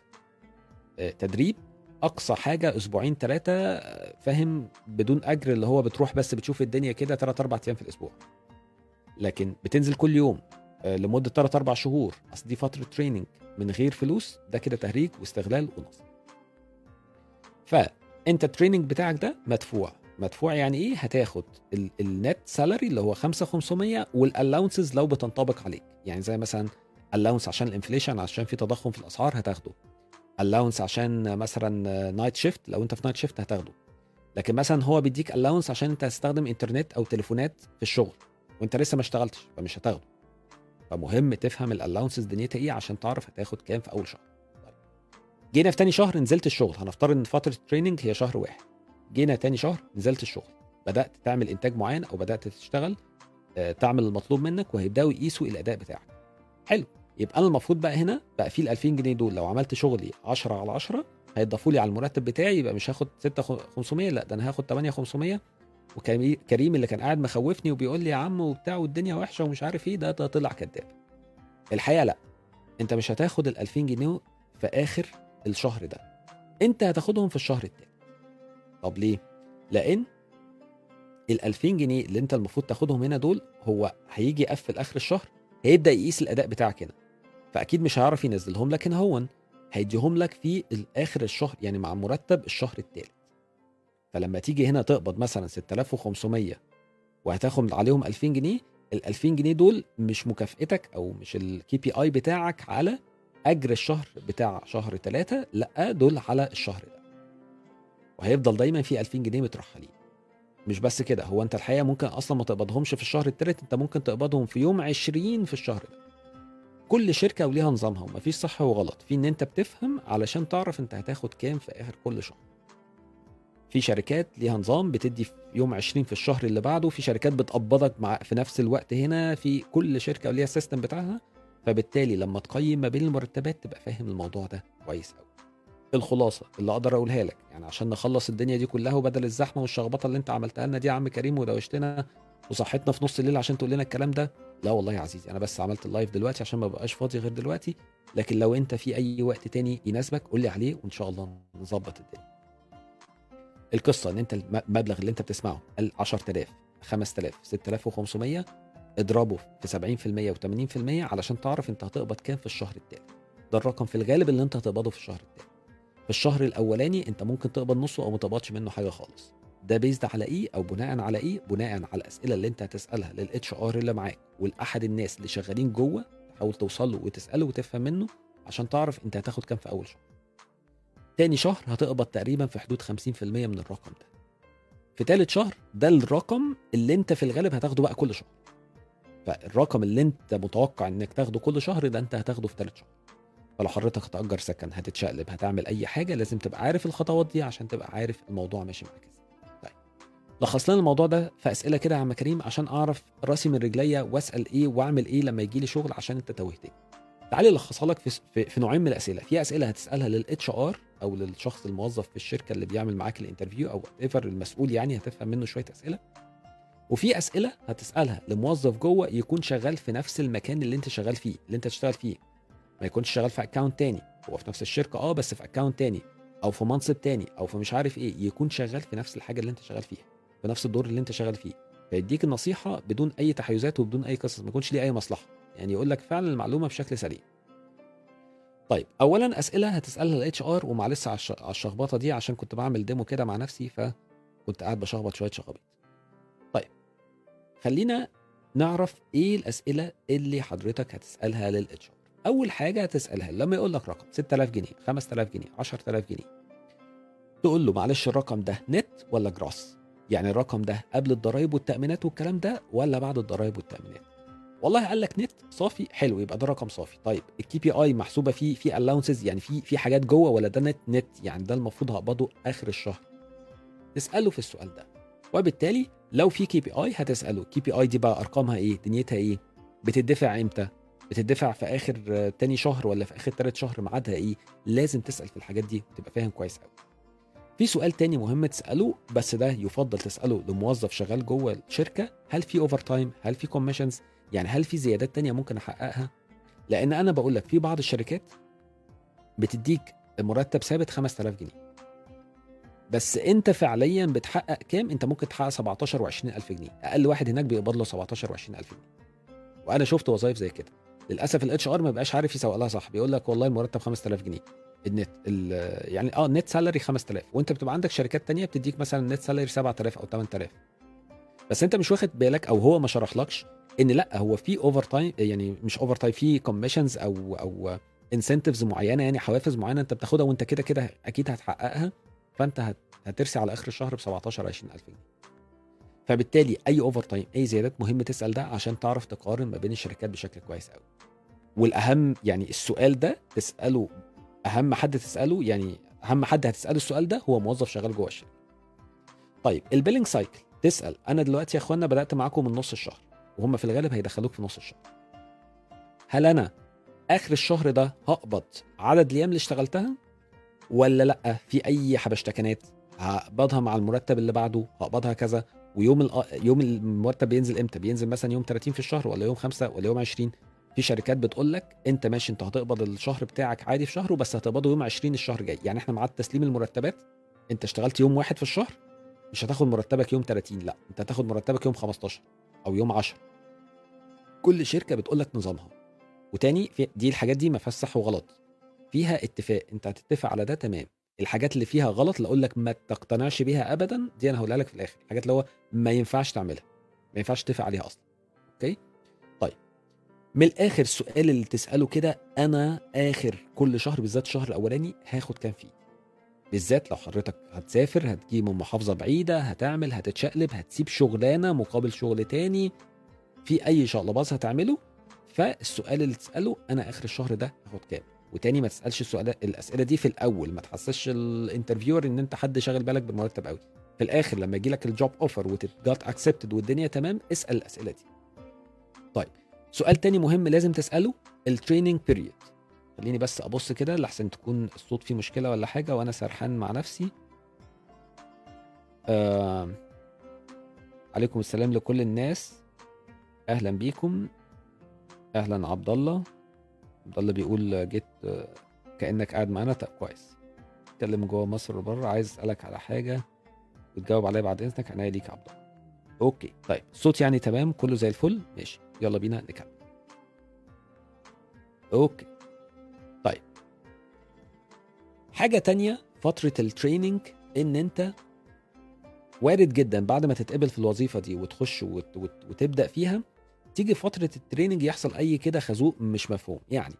آه، تدريب أقصى حاجة أسبوعين ثلاثة فاهم بدون أجر اللي هو بتروح بس بتشوف الدنيا كده ثلاث أربع أيام في الأسبوع. لكن بتنزل كل يوم آه، لمدة ثلاث أربع شهور. أصل دي فترة training من غير فلوس ده كده تهريج واستغلال ونصب. فأنت ال training بتاعك ده مدفوع. مدفوع يعني إيه؟ هتاخد ال net salary اللي هو 5500 وال allowances لو بتنطبق عليك. يعني زي مثلا allowance عشان ال inflation عشان في تضخم في الأسعار هتاخده. allowance عشان مثلا night shift لو أنت في night shift هتاخده. لكن مثلا هو بيديك allowance عشان أنت هتستخدم انترنت أو تليفونات في الشغل وأنت لسه ما اشتغلتش فمش هتاخده. فمهم تفهم ال allowances دنيتها إيه عشان تعرف هتاخد كام في أول شهر. طيب. جينا في تاني شهر نزلت الشغل. هنفترض إن فترة ال training هي شهر واحد. جينا تاني شهر نزلت الشغل. بدأت تعمل إنتاج معين أو بدأت تشتغل آه، تعمل المطلوب منك وهيبداوا يقيسوا الأداء بتاعك. حلو. يبقى أنا المفروض بقى هنا بقى في ال 2000 جنيه دول لو عملت شغلي 10 على 10 هيضافوا لي على المرتب بتاعي يبقى مش هاخد 6500 لا ده أنا هاخد 8500 وكريم اللي كان قاعد مخوفني وبيقول لي يا عم وبتاع والدنيا وحشة ومش عارف إيه ده, ده طلع كذاب. الحقيقة لأ. أنت مش هتاخد ال 2000 جنيه في آخر الشهر ده. أنت هتاخدهم في الشهر التاني. طب ليه؟ لأن ال 2000 جنيه اللي أنت المفروض تاخدهم هنا دول هو هيجي يقفل اخر الشهر هيبدأ يقيس الأداء بتاعك هنا. فأكيد مش هيعرف ينزلهم لك هنا هون هيديهم لك في اخر الشهر يعني مع مرتب الشهر الثالث فلما تيجي هنا تقبض مثلا 6500 وهتاخد عليهم 2000 جنيه ال 2000 جنيه دول مش مكافئتك أو مش الكي بي آي بتاعك على أجر الشهر بتاع شهر ثلاثة لأ دول على الشهر ده. وهيفضل دايما في 2000 جنيه مترحلين. مش بس كده هو أنت الحقيقة ممكن أصلا ما تقبضهمش في الشهر الثالث أنت ممكن تقبضهم في يوم 20 في الشهر ده. كل شركة وليها نظامها ومفيش صح وغلط. في إن أنت بتفهم علشان تعرف أنت هتاخد كام في آخر كل شهر. في شركات ليها نظام بتدي في يوم 20 في الشهر اللي بعده في شركات بتقبضك مع في نفس الوقت هنا في كل شركة وليها السيستم بتاعها. فبالتالي لما تقيم ما بين المرتبات تبقى فاهم الموضوع ده كويس قوي الخلاصة اللي أقدر أقولها لك. يعني عشان نخلص الدنيا دي كلها وبدل الزحمة والشخبطه اللي أنت عملتها لنا دي يا عم كريم ودوشتنا وصحتنا في نص الليل عشان تقول لنا الكلام ده. لا والله يا عزيزي أنا بس عملت اللايف دلوقتي عشان ما بقاش فاضي غير دلوقتي. لكن لو أنت في أي وقت تاني يناسبك قول لي عليه وإن شاء الله نظبط الدنيا. القصة إن أنت المبلغ اللي أنت بتسمعه 10000 5000 6500 اضربه في 70% و80% علشان تعرف أنت هتقبض كام في الشهر التالي. ده الرقم في الغالب اللي أنت هتقبضه في الشهر التالي. في الشهر الأولاني أنت ممكن تقبض نصه أو ما تقبضش منه حاجة خالص. ده based على إيه؟ أو بناء على إيه؟ بناء على الأسئلة اللي أنت هتسألها لل HR اللي معاك. ولاحد الناس اللي شغالين جوه تحاول توصل له وتسأله وتفهم منه عشان تعرف أنت هتاخد كام في أول شهر. تاني شهر هتقبض تقريبا في حدود 50% من الرقم ده. في تالت شهر ده الرقم اللي أنت في الغالب هتاخده بقى كل شهر. فالرقم اللي أنت متوقع إنك تاخده كل شهر ده أنت هتاخده في تالت شهر. فلو حضرتك هتأجر سكن هتتشقلب هتعمل أي حاجة لازم تبقى عارف الخطوات دي عشان تبقى عارف الموضوع ماشي معاك إزاي. طيب لخص لنا الموضوع ده في أسئلة كده يا عم كريم عشان أعرف رأسي من رجليا وأسأل إيه وأعمل إيه لما يجي لي شغل عشان أنت توهتني. تعالي الخصها لك في, في, نوعين من الأسئلة، في أسئلة هتسألها لل HR أو للشخص الموظف في الشركة اللي بيعمل معاك ال interview whoever المسؤول يعني هتفهم منه شوية أسئلة. وفي أسئلة هتسألها لموظف جوه يكون شغال في نفس المكان اللي أنت شغال فيه اللي أنت تشتغل فيه ما يكونش شغال في account تاني. هو في نفس الشركة آه بس في account تاني. أو في منصب تاني أو في مش عارف إيه يكون شغال في نفس الحاجة اللي أنت شغال فيها في نفس الدور اللي أنت شغال فيه. فيديك النصيحة بدون أي تحيزات وبدون أي قصص ما يكونش ليه أي مصلحة. يعني يقول لك فعلا المعلومة بشكل سليم. طيب اولا أسئلة هتسألها ال HR ومعلش على الش- على الشخبطة دي عشان كنت بعمل demo كده مع نفسي فكنت قاعد بشخبط شوية شخابيط. طيب خلينا نعرف إيه الأسئلة اللي حضرتك هتسألها لل HR أول حاجة هتسألها لما يقول لك رقم 6000 جنيه 5000 جنيه 10000 جنيه تقول له معلش الرقم ده نت ولا gross؟ يعني الرقم ده قبل الضرايب والتأمينات والكلام ده ولا بعد الضرايب والتأمينات؟ والله قال لك نت صافي حلو يبقى ده رقم صافي. طيب ال KPI محسوبة فيه في allowances يعني في في حاجات جوه ولا ده net؟ net يعني ده المفروض هقبضه آخر الشهر. تسأله في السؤال ده. وبالتالي لو في KPI هتسأله. KPI دي بقى أرقامها إيه؟ دنيتها إيه؟ بتدفع إمتى؟ بتدفع في آخر آه، تاني شهر ولا في آخر تالت شهر ميعادها إيه؟ لازم تسأل في الحاجات دي وتبقى فاهم كويس قوي في سؤال تاني مهم تسأله بس ده يفضل تسأله لموظف شغال جوه الشركة هل في overtime هل في commissions يعني هل في زيادات تانية ممكن أحققها؟ لأن أنا بقول لك في بعض الشركات بتديك مرتب ثابت 5000 جنيه. بس أنت فعليا بتحقق كام؟ أنت ممكن تحقق 17 و20 ألف جنيه. أقل واحد هناك بيقبض له 17 و20 ألف جنيه. وأنا شفت وظايف زي كده. للأسف ال HR ما بقاش عارف يسوق لها صح. بيقول لك والله المرتب 5000 جنيه. النت ال- يعني آه ال net salary 5000 وأنت بتبقى عندك شركات تانية بتديك مثلا ال net salary 7000 أو 8000 بس أنت مش واخد بالك أو هو ما شرحلكش إن لأ هو في overtime يعني مش overtime في commissions أو أو incentives معينة يعني حوافز معينة أنت بتاخدها وأنت كده كده أكيد هتحققها. فأنت هت- هترسي على آخر الشهر ب 17 20000 جنيه. فبالتالي أي overtime أي زيادات مهم تسأل ده عشان تعرف تقارن ما بين الشركات بشكل كويس قوي والأهم يعني السؤال ده تسأله أهم حد تسأله يعني أهم حد هتسأله السؤال ده هو موظف شغال جوه الشركة. طيب ال billing cycle تسأل أنا دلوقتي يا إخوانا بدأت معاكم من نص الشهر وهم في الغالب هيدخلوك في نص الشهر. هل أنا آخر الشهر ده هقبض عدد الأيام اللي اشتغلتها ولا لأ؟ في أي حبشتكنات؟ هقبضها مع المرتب اللي بعده؟ هقبضها كذا؟ ويوم الأ- يوم المرتب بينزل إمتى؟ بينزل مثلا يوم 30 في الشهر ولا يوم 5 ولا يوم 20 في شركات بتقول لك أنت ماشي أنت هتقبض الشهر بتاعك عادي في شهر بس هتقبضه يوم 20 الشهر الجاي. يعني إحنا ميعاد تسليم المرتبات أنت اشتغلت يوم واحد في الشهر مش هتاخد مرتبك يوم 30 لأ أنت هتاخد مرتبك يوم 15 أو يوم 10 كل شركة بتقول لك نظامها. وتاني دي الحاجات دي ما فيهاش صح وغلط. فيها اتفاق. أنت هتتفق على ده تمام. الحاجات اللي فيها غلط اللي أقول لك ما تقتنعش بيها ابدا دي أنا هقولها لك في الآخر. الحاجات اللي هو ما ينفعش تعملها ما ينفعش تتفق عليها أصلا. أوكي؟ طيب. من الآخر السؤال اللي تسأله كده أنا آخر كل شهر بالذات الشهر الأولاني هاخد كام فيه؟ بالذات لو حضرتك هتسافر هتجي من محافظة بعيدة هتعمل هتتشقلب هتسيب شغلانة مقابل شغل تاني في أي شقلباز هتعمله؟ فالسؤال اللي تسأله أنا آخر الشهر ده هاخد كام؟ وتاني ما تسألش السؤال الأسئلة دي في الأول ما تحسسش ال interviewer إن أنت حد شاغل بالك بالمرتب قوي في الآخر لما يجي لك ال job offer وت get accepted والدنيا تمام اسأل الأسئلة دي. طيب سؤال تاني مهم لازم تسأله ال training period خليني بس أبص كده لحسن تكون الصوت فيه مشكلة ولا حاجة وأنا سرحان مع نفسي. آه عليكم السلام لكل الناس. أهلا بيكم. أهلا عبد الله. عبد الله بيقول جيت كأنك قاعد معانا. طب كويس. اتكلم جوه مصر وبره عايز أسألك على حاجة وتجاوب عليا بعد إذنك عناية ليك يا عبد الله. أوكي طيب الصوت يعني تمام كله زي الفل؟ ماشي يلا بينا نكمل. okay طيب. حاجة تانية فترة ال training إن أنت وارد جدا بعد ما تتقبل في الوظيفة دي وتخش وت... وت... وتبدأ فيها تيجي فترة ال training يحصل أي كده خازوق مش مفهوم. يعني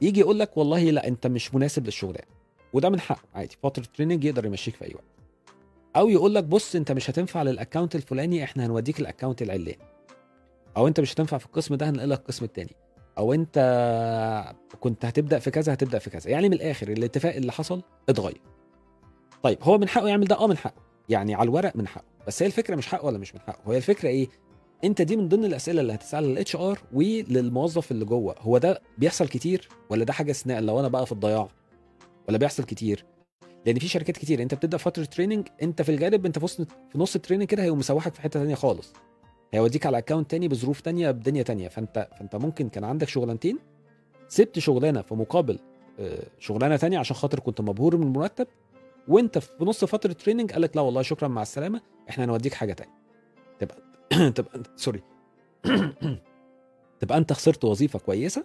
يجي يقول لك والله لا أنت مش مناسب للشغلانة. وده من حقه عادي. فترة التريننج يقدر يمشيك في أي وقت. أو يقول لك بص أنت مش هتنفع لل account الفلاني إحنا هنوديك ال account العلاني. أو أنت مش هتنفع في القسم ده هنقلك القسم التاني. أو أنت كنت هتبدأ في كذا هتبدأ في كذا. يعني من الآخر الاتفاق اللي حصل اتغير. طيب هو من حقه يعمل ده؟ آه من حقه. يعني على الورق من حقه. بس هي الفكرة مش حقه ولا مش من حقه؟ هي الفكرة إيه؟ انت دي من ضمن الأسئلة اللي هتسألها لل HR وللموظف اللي جوه. هو ده بيحصل كتير ولا ده حاجة استثناء لو أنا بقى في الضياع ولا بيحصل كتير؟ لأن في شركات كتير. أنت بتبدأ فترة training أنت في الغالب أنت في في نص ال training كده هيقوم مسوحك في حتة تانية خالص. هيوديك على account تاني بظروف تانية بدنيا تانية. فأنت فأنت ممكن كان عندك شغلانتين سبت شغلانة في مقابل آه، شغلانة تانية عشان خاطر كنت مبهور من المرتب وأنت في نص فترة training قال لك لا والله شكرا مع السلامة إحنا هنوديك حاجة تانية. تبقى تبقى sorry تبقى أنت خسرت وظيفة كويسة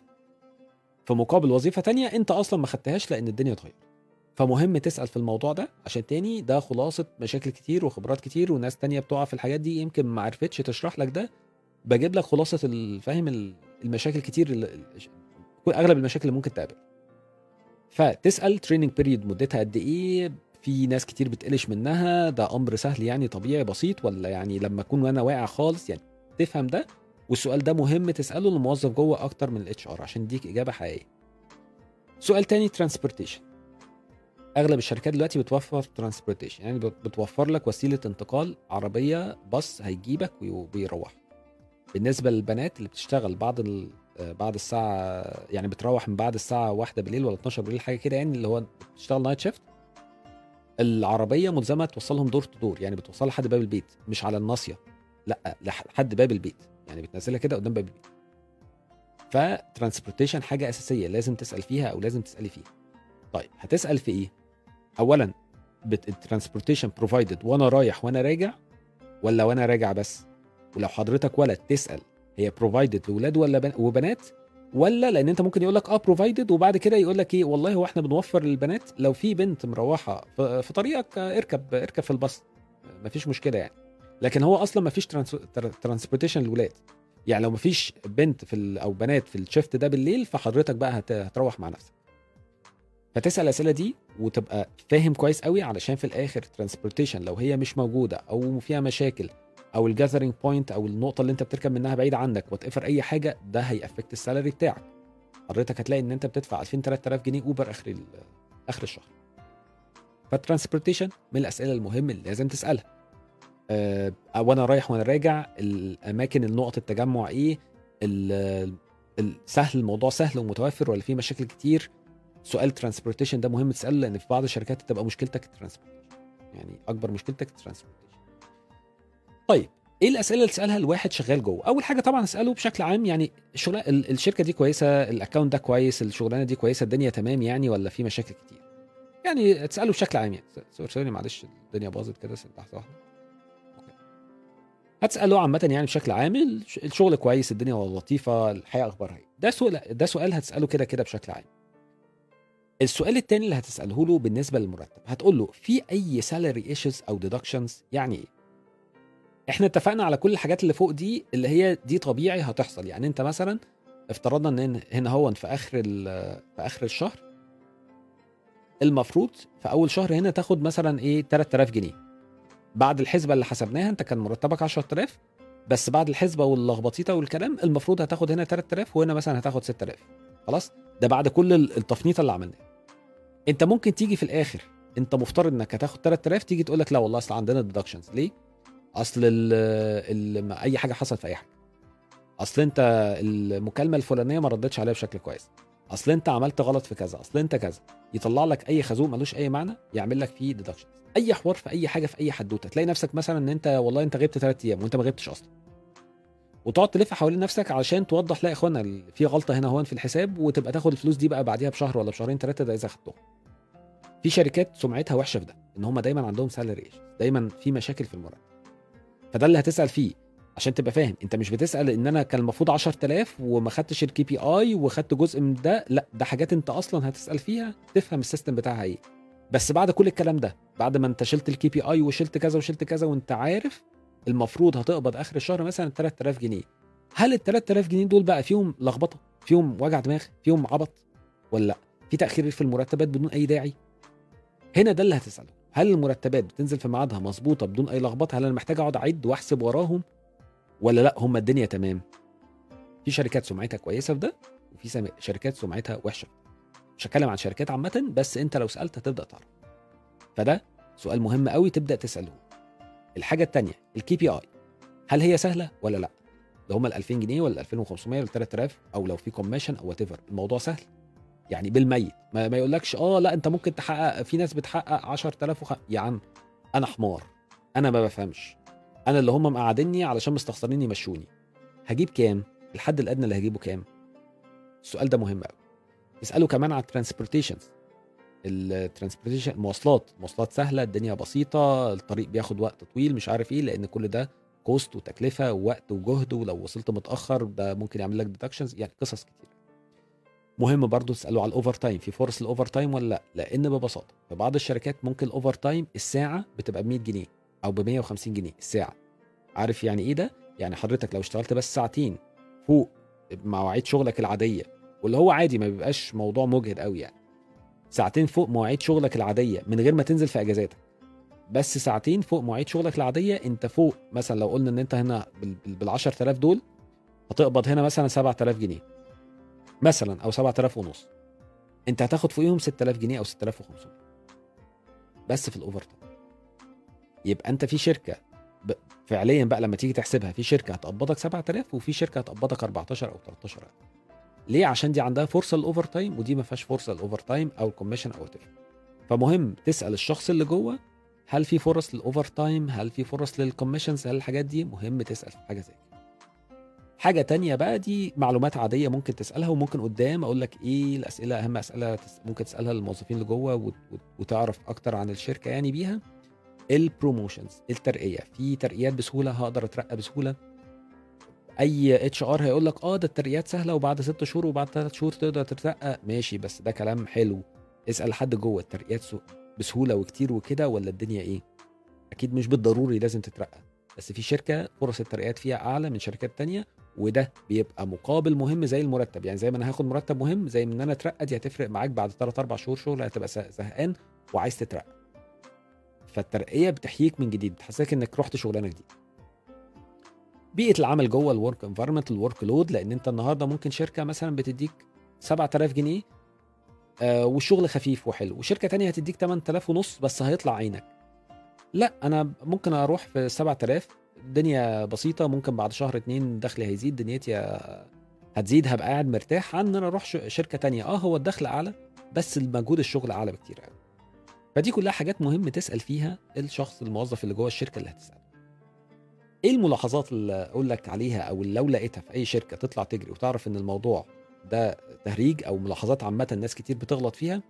في مقابل وظيفة تانية أنت أصلا ما خدتهاش لأن الدنيا اتغيرت. فمهم تسأل في الموضوع ده عشان تاني ده خلاصة مشاكل كتير وخبرات كتير وناس تانية بتقع في الحاجات دي يمكن ما عرفتش تشرح لك ده. بجيب لك خلاصة الفاهم المشاكل كتير أغلب المشاكل اللي ممكن تقابل. فتسأل training period مدتها قد إيه في ناس كتير بتقلش منها ده أمر سهل يعني طبيعي بسيط ولا يعني لما أكون وأنا واقع خالص يعني تفهم ده؟ والسؤال ده مهم تسأله للموظف جوه أكتر من ال HR عشان يديك إجابة حقيقية. سؤال تاني transportation أغلب الشركات دلوقتي بتوفر transportation يعني بتوفر لك وسيلة انتقال عربية باص هيجيبك ويروح بالنسبة للبنات اللي بتشتغل بعد بعد الساعة يعني بتروح من بعد الساعة واحدة بالليل ولا 12 بالليل حاجة كده يعني اللي هو بتشتغل night shift العربية ملزمة توصلهم door to door يعني بتوصلها لحد باب البيت مش على الناصية. لا لحد باب البيت يعني بتنزلها كده قدام باب البيت. ف transportation حاجة أساسية لازم تسأل فيها أو لازم تسألي فيها. طيب هتسأل في إيه؟ اولا ال transportation provided وأنا رايح وأنا راجع ولا وأنا راجع بس؟ ولو حضرتك ولد تسأل هي provided لاولاد ولا وبنات؟ ولا؟ لأن أنت ممكن يقول لك آه provided وبعد كده يقول لك إيه والله هو إحنا بنوفر للبنات لو في بنت مروحة في طريقك اركب اركب في الباص. مفيش مشكلة يعني. لكن هو أصلا مفيش transportation للولاد. يعني لو مفيش بنت في أو بنات في ال shift ده بالليل فحضرتك بقى هتروح مع نفسك. فتسأل الأسئلة دي وتبقى فاهم كويس قوي علشان في الآخر transportation لو هي مش موجودة أو فيها مشاكل أو ال gathering point أو النقطة اللي أنت بتركب منها بعيد عنك. whatever أي حاجة ده هي affect ال salary بتاعك. حضرتك هتلاقي إن أنت بتدفع 2000 3000 جنيه over آخر آخر الشهر. فال transportation من الأسئلة المهمه اللي لازم تسألها. أه وأنا رايح وأنا راجع الأماكن النقط التجمع إيه؟ السهل الموضوع سهل ومتوفر ولا في مشاكل كتير؟ سؤال transportation ده مهم تسأله لأن في بعض الشركات تبقى مشكلتك ال transportation يعني أكبر مشكلتك ال transportation طيب إيه الأسئلة اللي تسالها الواحد شغال جوه؟ أول حاجة طبعا أسأله بشكل عام يعني الشغل الشركة دي كويسة ال account ده كويس الشغلانة دي كويسة الدنيا تمام يعني ولا في مشاكل كتير؟ يعني تسأله بشكل عام يعني. sorry معلش الدنيا باظت كده لحظة واحدة. هتسأله عامة يعني بشكل عام الشغل كويس الدنيا لطيفة الحياة أخبارها إيه؟ ده سؤال ده سؤال هتسأله كده كده بشكل عام. السؤال الثاني اللي هتسأله له بالنسبة للمرتب هتقول له في أي salary issues أو deductions يعني إيه؟ إحنا اتفقنا على كل الحاجات اللي فوق دي اللي هي دي طبيعي هتحصل. يعني انت مثلا افترضنا ان هنا هو في آخر في آخر الشهر المفروض في أول شهر هنا تاخد مثلا إيه 3000 جنيه. بعد الحسبة اللي حسبناها انت كان مرتبك 10000 بس بعد الحسبة واللخبطيطة والكلام المفروض هتاخد هنا 3000 وهنا مثلا هتاخد 6000 خلاص؟ ده بعد كل التفنيطه اللي عملناها انت ممكن تيجي في الآخر انت مفترض انك هتاخد 3000 تيجي تقول لك لا والله أصل عندنا ديدكشنز ليه؟ أصل ال ال أي حاجة حصلت في أي حاجة. أصل أنت المكالمة الفلانية ما ردتش عليها بشكل كويس. أصل أنت عملت غلط في كذا. أصل أنت كذا. يطلع لك أي خازوق ملوش أي معنى يعمل لك فيه deduction أي حوار في أي حاجة في أي حدوتة. تلاقي نفسك مثلا إن أنت والله أنت غبت ثلاث أيام وأنت ما غبتش أصلا. وتقعد تلف حوالين نفسك علشان توضح لا يا إخوانا في غلطة هنا هون في الحساب وتبقى تاخد الفلوس دي بقى بعديها بشهر ولا بشهرين ثلاثة ده إذا خدتهم. في شركات سمعتها وحشة في ده إن هم دايما عندهم salary دايما في مشاكل في المرتب. فده اللي هتسأل فيه عشان تبقى فاهم. انت مش بتسأل ان أنا كان المفروض 10000 وما خدتش ال KPI وخدت جزء من ده لا ده حاجات انت أصلا هتسأل فيها تفهم ال system بتاعها إيه. بس بعد كل الكلام ده بعد ما انت شلت الكي بي اي وشلت كذا وشلت كذا وانت عارف المفروض هتقبض آخر الشهر مثلا 3000 جنيه. هل ال 3000 جنيه دول بقى فيهم لخبطة فيهم وجع دماغ فيهم عبط ولا لأ؟ في تأخير في المرتبات بدون أي داعي؟ هنا ده اللي هتسأله. هل المرتبات بتنزل في ميعادها مظبوطة بدون أي لخبطة؟ هل أنا محتاج أقعد أعد وأحسب وراهم؟ ولا لأ هم الدنيا تمام. في شركات سمعتها كويسة في ده وفي شركات سمعتها وحشة. مش هتكلم عن شركات عامة بس أنت لو سألت هتبدأ تعرف. فده سؤال مهم قوي تبدأ تسأله. الحاجة الثانية ال KPI هل هي سهلة ولا لأ؟ لو هم ال 2000 جنيه ولا 2500 ولا 3000 أو لو في commission أو what الموضوع سهل. يعني بالميت ما, ما يقولكش آه لا أنت ممكن تحقق في ناس بتحقق 10000 وخ... يا عم أنا حمار. أنا ما بفهمش. أنا اللي هم مقعديني علشان مستخسرين يمشوني. هجيب كام؟ الحد الأدنى اللي هجيبه كام؟ السؤال ده مهم قوي اساله كمان على ال transportations ال transportation المواصلات مواصلات. سهلة الدنيا بسيطة الطريق بياخد وقت طويل مش عارف إيه لأن كل ده cost وتكلفة ووقت وجهد ولو وصلت متأخر ده ممكن يعمل لك deductions يعني قصص كتير. مهم برضو تساله على ال overtime في فرص ال overtime ولا لأ؟ لأن ببساطة في بعض الشركات ممكن ال overtime الساعة بتبقى ب 100 جنيه أو ب 150 جنيه الساعة. عارف يعني إيه ده؟ يعني حضرتك لو اشتغلت بس ساعتين فوق مواعيد شغلك العادية واللي هو عادي ما بيبقاش موضوع مجهد قوي يعني. ساعتين فوق مواعيد شغلك العادية من غير ما تنزل في إجازاتك. بس ساعتين فوق مواعيد شغلك العادية أنت فوق مثلا لو قلنا إن أنت هنا بال 10000 دول هتقبض هنا مثلا 7000 جنيه. مثلا أو 7000 ونص. أنت هتاخد فوقيهم 6000 جنيه أو 6500 بس في ال overtime يبقى أنت في شركة فعليا بقى لما تيجي تحسبها في شركة هتقبضك 7000 وفي شركة هتقبضك 14 أو 13000 ليه؟ عشان دي عندها فرصة لل overtime ودي ما فيهاش فرصة لل overtime أو ال commission أو تفرق فمهم تسأل الشخص اللي جوه هل في فرص لل overtime هل في فرص لل commissions هل الحاجات دي؟ مهم تسأل في حاجة زي كده. حاجة تانية بقى دي معلومات عادية ممكن تسألها وممكن قدام أقول لك إيه الأسئلة أهم أسئلة ممكن تسألها للموظفين اللي جوه وتعرف أكتر عن الشركة يعني بيها. ال promotions الترقية في ترقيات بسهولة هقدر أترقى بسهولة. أي HR هيقول لك آه ده الترقيات سهلة وبعد ست شهور وبعد ثلاث شهور تقدر تترقى. ماشي بس ده كلام حلو. اسأل حد جوه الترقيات بسهولة وكتير وكده ولا الدنيا إيه؟ أكيد مش بالضروري لازم تترقى. بس في شركة فرص الترقيات فيها أعلى من شركات تانية. وده بيبقى مقابل مهم زي المرتب. يعني زي ما أنا هاخد مرتب مهم زي إن أنا اترقى دي هتفرق معاك بعد 3 4 شهور شغل هتبقى زهقان وعايز تترقى. فالترقية بتحييك من جديد بتحسسك إنك رحت شغلانة جديدة. بيئة العمل جوه ال work environment ال work load لأن أنت النهارده ممكن شركة مثلا بتديك 7000 جنيه آه والشغل خفيف وحلو وشركة تانية هتديك 8000 ونص بس هيطلع عينك. لا أنا ممكن أروح في 7000 الدنيا بسيطة ممكن بعد شهر اتنين دخلي هيزيد دنيتي هتزيد هبقى قاعد مرتاح. عن ان أنا أروح شركة تانية. آه هو الدخل اعلى بس المجهود الشغل اعلى بكتير قوي فدي كلها حاجات مهم تسأل فيها الشخص الموظف اللي جوه الشركة اللي هتسال إيه الملاحظات اللي أقول لك عليها؟ أو لو لقيتها في اي شركة تطلع تجري وتعرف ان الموضوع ده تهريج أو ملاحظات عامة ناس كتير بتغلط فيها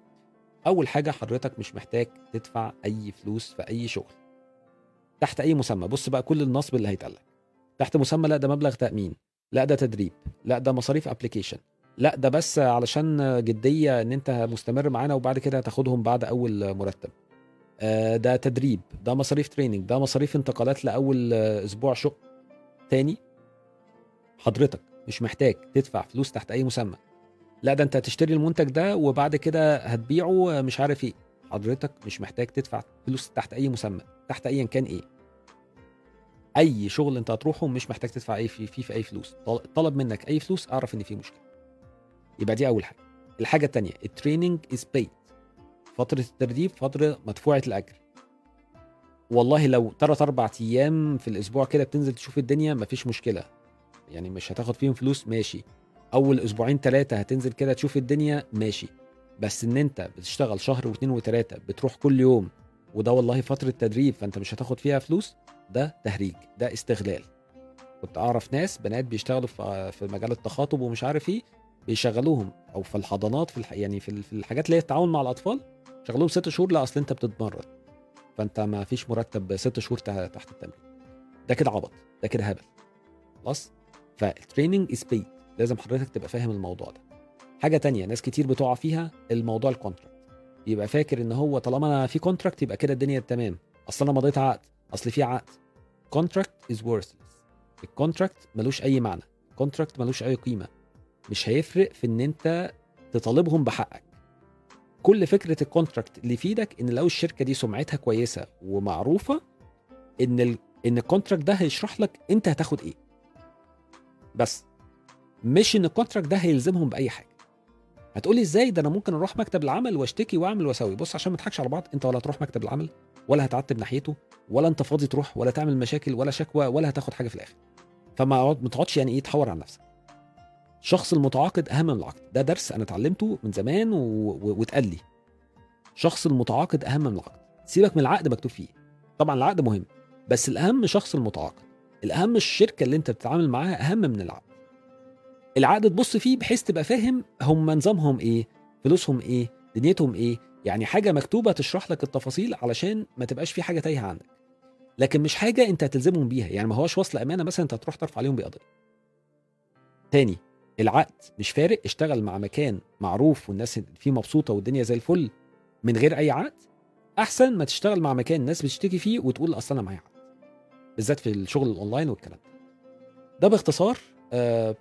اول حاجة حضرتك مش محتاج تدفع اي فلوس في اي شغل. تحت أي مسمى. بص بقى كل النصب اللي هيتقال لك تحت مسمى لا ده مبلغ تأمين. لا ده تدريب. لا ده مصاريف application لا ده بس علشان جدية إن أنت مستمر معانا وبعد كده هتاخدهم بعد أول مرتب. آه، ده تدريب. ده مصاريف training ده مصاريف انتقالات لأول أسبوع شغل. تاني حضرتك مش محتاج تدفع فلوس تحت أي مسمى. لا ده أنت هتشتري المنتج ده وبعد كده هتبيعه مش عارف إيه. حضرتك مش محتاج تدفع فلوس تحت أي مسمى تحت ايا كان إيه. أي شغل أنت هتروحه مش محتاج تدفع أي فيه في, في أي فلوس. طلب منك أي فلوس أعرف إن في مشكلة. يبقى دي أول حاجة. الحاجة الثانية ال training is paid فترة التدريب فترة مدفوعة الأجر. والله لو ثلاث أربع أيام في الأسبوع كده بتنزل تشوف الدنيا مفيش مشكلة. يعني مش هتاخد فيهم فلوس ماشي. أول أسبوعين ثلاثة هتنزل كده تشوف الدنيا ماشي. بس إن أنت بتشتغل شهر واثنين وثلاثه بتروح كل يوم وده والله فترة تدريب فأنت مش هتاخد فيها فلوس ده تهريج ده استغلال. كنت أعرف ناس بنات بيشتغلوا في مجال التخاطب ومش عارف إيه بيشغلوهم أو في الحضانات في الح... يعني في الحاجات اللي هي التعاون مع الأطفال شغلوهم ست شهور لأ أصل أنت بتتمرن. فأنت ما فيش مرتب ست شهور تحت التمرين. ده كده عبط ده كده هبل. خلاص؟ فال training is لازم حضرتك تبقى فاهم الموضوع ده. حاجة تانية ناس كتير بتقع فيها الموضوع ال contract يبقى فاكر إن هو طالما أنا في contract يبقى كده الدنيا تمام. أصل أنا مضيت عقد أصل في عقد. contract is worthless. ال contract ملوش أي معنى. ال contract ملوش أي قيمة. مش هيفرق في إن أنت تطالبهم بحقك. كل فكرة ال contract اللي في إيدك إن لو الشركة دي سمعتها كويسة ومعروفة إن ال... إن ال contract ده هيشرح لك أنت هتاخد إيه. بس. مش إن ال contract ده هيلزمهم بأي حاجة. هتقولي إزاي ده أنا ممكن أروح مكتب العمل واشتكي واعمل واسوي؟ بص عشان ما نضحكش على بعض انت ولا تروح مكتب العمل ولا هتعتب ناحيته ولا انت فاضي تروح ولا تعمل مشاكل ولا شكوى ولا هتاخد حاجة في الآخر. فما ما تقعدش يعني إيه تحور على نفسك. الشخص المتعاقد أهم من العقد. ده درس أنا اتعلمته من زمان. واتقال لي. شخص المتعاقد أهم من العقد. سيبك من العقد مكتوب فيه. طبعا العقد مهم بس الأهم شخص المتعاقد. الأهم الشركة اللي انت بتتعامل معاها أهم من العقد. العقد تبص فيه بحيث تبقى فاهم هم نظامهم إيه فلوسهم إيه دنيتهم إيه. يعني حاجة مكتوبة تشرح لك التفاصيل علشان ما تبقاش في حاجة تايهة عندك. لكن مش حاجة أنت هتلزمهم بيها. يعني ما هوش وصل أمانة مثلا أنت هتروح ترفع عليهم بقضيه تاني العقد مش فارق. اشتغل مع مكان معروف والناس فيه مبسوطة والدنيا زي الفل من غير أي عقد. أحسن ما تشتغل مع مكان الناس بتشتكي فيه وتقول أصل أنا معايا عقد. بالذات في الشغل الأونلاين والكلام ده. ده باختصار آه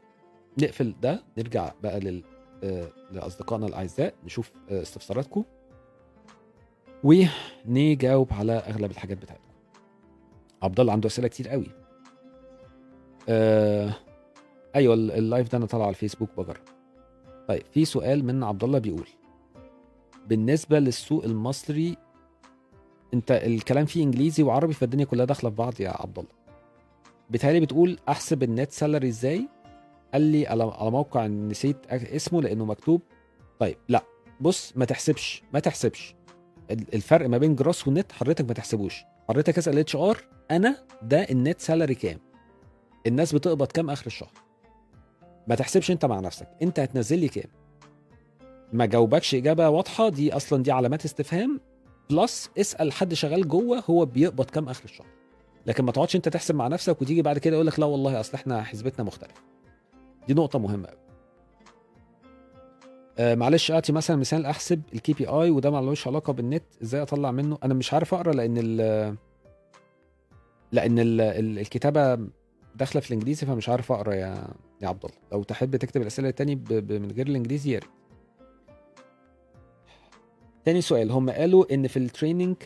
نقفل ده نرجع بقى لل آه لأصدقائنا الأعزاء نشوف آه استفساراتكم ونجاوب على أغلب الحاجات بتاعتكم. عبد الله عنده أسئلة كتير قوي. آه أيوه ال- ال live ده أنا طالع على الفيسبوك بجرب. طيب في سؤال من عبد الله بيقول بالنسبة للسوق المصري أنت الكلام فيه إنجليزي وعربي فالدنيا كلها داخلة في بعض يا عبد الله. بتقول أحسب ال net salary إزاي؟ قال لي على موقع نسيت اسمه لأنه مكتوب. طيب لا بص ما تحسبش ما تحسبش. ال- الفرق ما بين gross وال net حضرتك ما تحسبوش. حضرتك اسأل HR أنا ده ال net salary كام؟ الناس بتقبض كام آخر الشهر؟ ما تحسبش أنت مع نفسك. أنت هتنزل لي كام؟ ما جاوبكش إجابة واضحة دي أصلا دي علامات استفهام. plus اسأل حد شغال جوه هو بيقبض كام آخر الشهر. لكن ما تقعدش أنت تحسب مع نفسك وتيجي بعد كده يقول لك لا والله أصل إحنا حسبتنا مختلفة. دي نقطة مهمة قوي آه معلش أعطي مثلا مثال أحسب ال KPI وده ملوش علاقة بالنت إزاي أطلع منه؟ أنا مش عارف أقرأ لأن ال لأن ال ال الكتابة داخلة في الإنجليزي فمش عارف أقرأ يا يا عبد الله. لو تحب تكتب الأسئلة التاني. من غير الإنجليزي يا ريت. تاني سؤال هم قالوا إن في ال training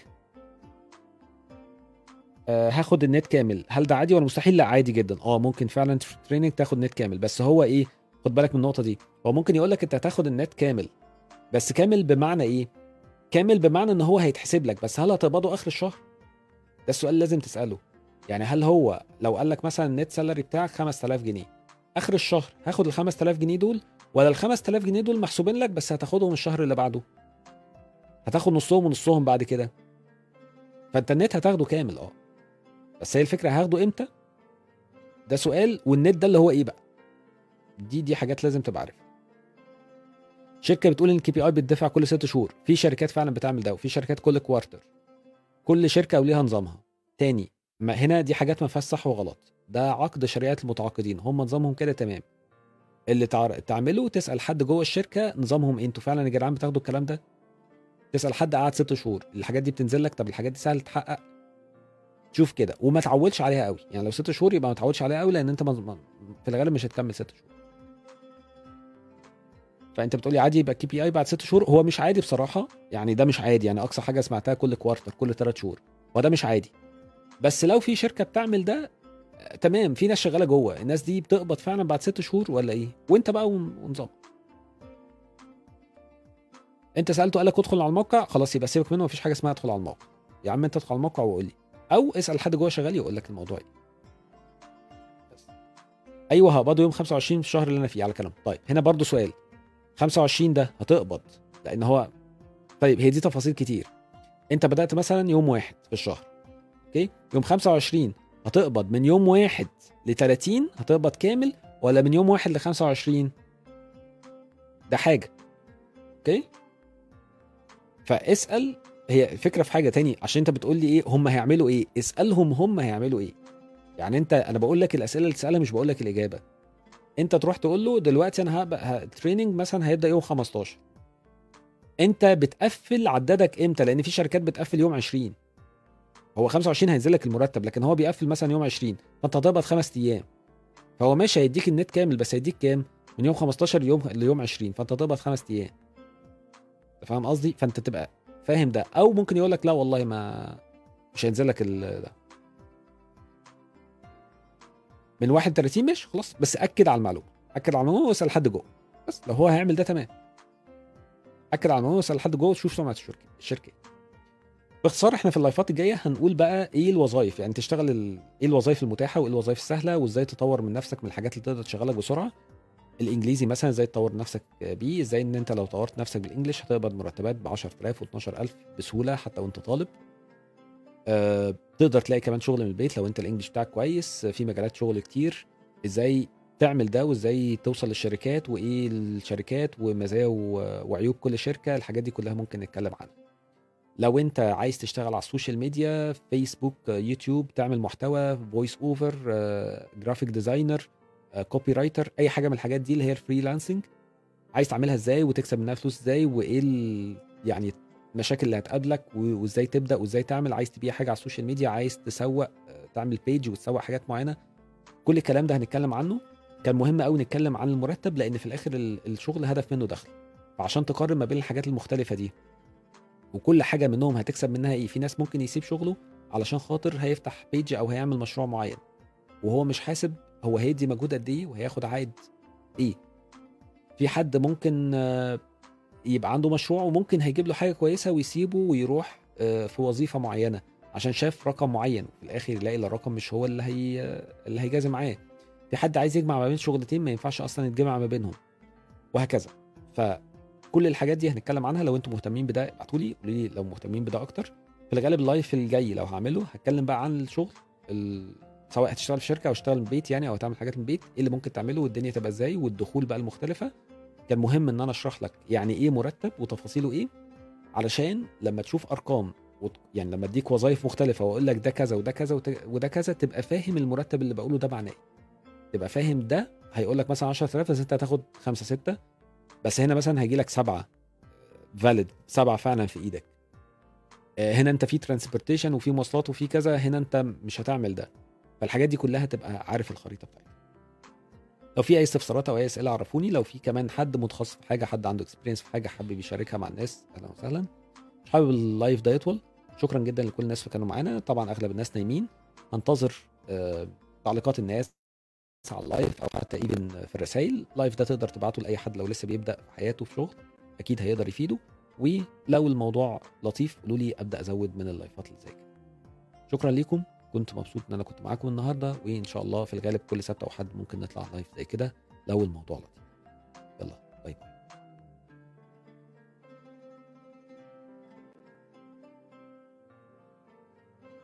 هاخد النت كامل. هل ده عادي ولا مستحيل؟ لا عادي جدا. آه ممكن فعلا في ال training تاخد نت كامل. بس هو إيه؟ خد بالك من النقطة دي. هو ممكن يقول لك أنت هتاخد النت كامل. بس كامل بمعنى إيه؟ كامل بمعنى إن هو هيتحسب لك. بس هل هتقبضه آخر الشهر؟ ده السؤال لازم تسأله. يعني هل هو لو قال لك مثلا ال net salary بتاعك 5000 جنيه آخر الشهر هاخد ال 5000 جنيه دول؟ ولا ال 5000 جنيه دول محسوبين لك بس هتاخدهم الشهر اللي بعده؟ هتاخد نصهم ونصهم بعد كده. فأنت النت هتاخده كامل. آه. بس هي الفكرة هاخده إمتى؟ ده سؤال والنت ده اللي هو إيه بقى؟ دي دي حاجات لازم تبقى عارفها. شركة بتقول إن ال KPI بتدفع كل ست شهور. في شركات فعلا بتعمل ده وفي شركات كل quarter كل شركة وليها نظامها. تاني ما هنا دي حاجات ما فيهاش صح وغلط. ده عقد شريعة المتعاقدين. هم نظامهم كده تمام. اللي. تعمله تسأل حد جوه الشركة نظامهم إيه؟ أنتوا فعلا يا جدعان بتاخدوا الكلام ده؟ تسأل حد قعد ست شهور. الحاجات دي بتنزل لك؟ طب الحاجات دي سهل تتحقق شوف كده. وما تعودش عليها قوي. يعني لو ست شهور يبقى ما تعودش عليها قوي لأن أنت. في الغالب مش هتكمل ست شهور. فأنت بتقولي عادي يبقى KPI بعد ست شهور. هو مش عادي بصراحة. يعني ده مش عادي. يعني أقصى حاجة سمعتها كل quarter كل ثلاث شهور. وده مش عادي. بس لو في شركة بتعمل ده آه، تمام. في ناس شغالة جوه. الناس دي بتقبض فعلا بعد ست شهور ولا إيه؟ وأنت بقى ون- ونظام أنت سألته قال لك ادخل على الموقع. خلاص يبقى سيبك منه. مفيش حاجة اسمها ادخل على الموقع. يا عم أنت ادخل على الموقع وقول لي. أو اسأل حد جوه شغال يقول لك الموضوع إيه. أيوه هقبضه يوم 25 في الشهر اللي أنا فيه على كلام طيب هنا برضو سؤال. 25 ده هتقبض لأن هو طيب هي دي تفاصيل كتير. أنت بدأت مثلا يوم واحد في الشهر أوكي؟ يوم 25 هتقبض من يوم واحد ل 30 هتقبض كامل ولا من يوم واحد ل 25 ده حاجة أوكي؟ فاسأل هي الفكرة في حاجة تاني عشان انت بتقول لي إيه هم هيعملوا إيه؟ اسألهم هم هيعملوا إيه. يعني انت أنا بقول لك الأسئلة اللي تسألها مش بقول لك الإجابة. انت تروح تقول له دلوقتي أنا هبقى التريننج مثلا هيبدأ يوم 15 انت بتقفل عددك إمتى؟ لأن في شركات بتقفل يوم 20 هو 25 هينزل لك المرتب لكن هو بيقفل مثلا يوم 20 فانت هتقبض خمس أيام. فهو ماشي هيديك النت كامل بس هيديك كام؟ من يوم 15 ليوم ليوم 20 فانت هتقبض خمس أيام. فاهم قصدي؟ فانت تبقى فاهم ده؟ أو ممكن يقول لك لا والله ما مش هينزل لك ده. من 31 ماشي خلاص. بس أكد على المعلومة. أكد على المعلومة واسأل حد جوه. بس لو هو هيعمل ده تمام. أكد على المعلومة واسأل حد جوه وشوف سمعة الشركة. الشركة. باختصار إحنا في اللايفات الجاية هنقول بقى إيه الوظائف يعني تشتغل. إيه الوظائف المتاحة وإيه الوظائف السهلة وإزاي تطور من نفسك من الحاجات اللي تقدر تشغلك بسرعة. الإنجليزي مثلا إزاي تطور نفسك بيه إزاي إن أنت لو طورت نفسك بالانجلش هتقبض مرتبات ب 10000 و12000 بسهولة حتى وأنت طالب. أه تقدر تلاقي كمان شغل من البيت لو أنت ال English بتاعك كويس. في مجالات شغل كتير. إزاي تعمل ده وإزاي توصل للشركات وإيه الشركات ومزايا وعيوب كل شركة. الحاجات دي كلها ممكن نتكلم عنها. لو أنت عايز تشتغل على السوشيال ميديا فيسبوك يوتيوب تعمل محتوى voice over graphic designer copywriter أي حاجة من الحاجات دي اللي هي ال freelancing عايز تعملها إزاي وتكسب منها فلوس إزاي وإيه يعني المشاكل اللي هتقابلك وإزاي تبدأ وإزاي تعمل عايز تبيع حاجة على السوشيال ميديا عايز تسوق تعمل page وتسوق حاجات معينة. كل الكلام ده هنتكلم عنه. كان مهم قوي نتكلم عن المرتب لأن في الآخر ال- الشغل هدف منه دخل. فعشان تقارن ما بين الحاجات المختلفة دي وكل حاجة منهم هتكسب منها إيه في ناس ممكن يسيب شغله علشان خاطر هيفتح page أو هيعمل مشروع معين. وهو مش حاسب هو هيدي مجهود قد إيه وهياخد عائد إيه؟ في حد ممكن آه، يبقى عنده مشروع وممكن هيجيب له حاجة كويسة ويسيبه ويروح آه، في وظيفة معينة عشان شاف رقم معين وفي الآخر يلاقي الرقم مش هو اللي هي اللي هيجازي معاه. في حد عايز يجمع ما بين شغلتين ما ينفعش أصلا يتجمع ما بينهم وهكذا. فكل الحاجات دي هنتكلم عنها. لو أنتم مهتمين بده ابعتوا لي قولوا لي لو مهتمين بده أكتر. في الغالب اللايف الجاي لو هعمله هتكلم بقى عن الشغل ال... سواء هتشتغل في شركة أو تشتغل من البيت يعني أو هتعمل حاجات من البيت إيه اللي ممكن تعمله والدنيا تبقى إزاي والدخول بقى المختلفة. كان مهم إن أنا أشرح لك يعني إيه مرتب وتفاصيله إيه علشان لما تشوف أرقام يعني لما أديك وظائف مختلفة وأقول لك ده كذا وده كذا وده كذا تبقى فاهم المرتب اللي بقوله ده معناه. إيه تبقى فاهم ده هيقول لك مثلا 10000 بس انت هتاخد خمسة ستة. بس هنا مثلا هيجي لك سبعة فاليد سبعة فعلا في إيدك. آه، هنا أنت في transportation وفي مواصلات وفي كذا هنا أنت مش هتعمل ده. فالحاجات دي كلها تبقى عارف الخريطة بتاعتها. لو في أي استفسارات أو أي أسئلة عرفوني لو في كمان حد متخصص في حاجة حد عنده experience في حاجة حابب يشاركها مع الناس أهلا وسهلا. مش حابب ال live ده يطول شكرا جدا لكل الناس اللي كانوا معانا. طبعا أغلب الناس نايمين. هنتظر آه، تعليقات الناس على ال live أو حتى even في الرسائل. ال live ده تقدر تبعته لأي حد لو لسه بيبدأ في حياته في شغل أكيد هيقدر يفيده. ولو الموضوع لطيف قولوا لي أبدأ أزود من اللايفات اللي زي شكرا ليكم. كنت مبسوط إن أنا كنت معاكم النهارده وإن شاء الله في الغالب كل سبت أو حد ممكن نطلع live زي كده لو الموضوع لطيف. يلا.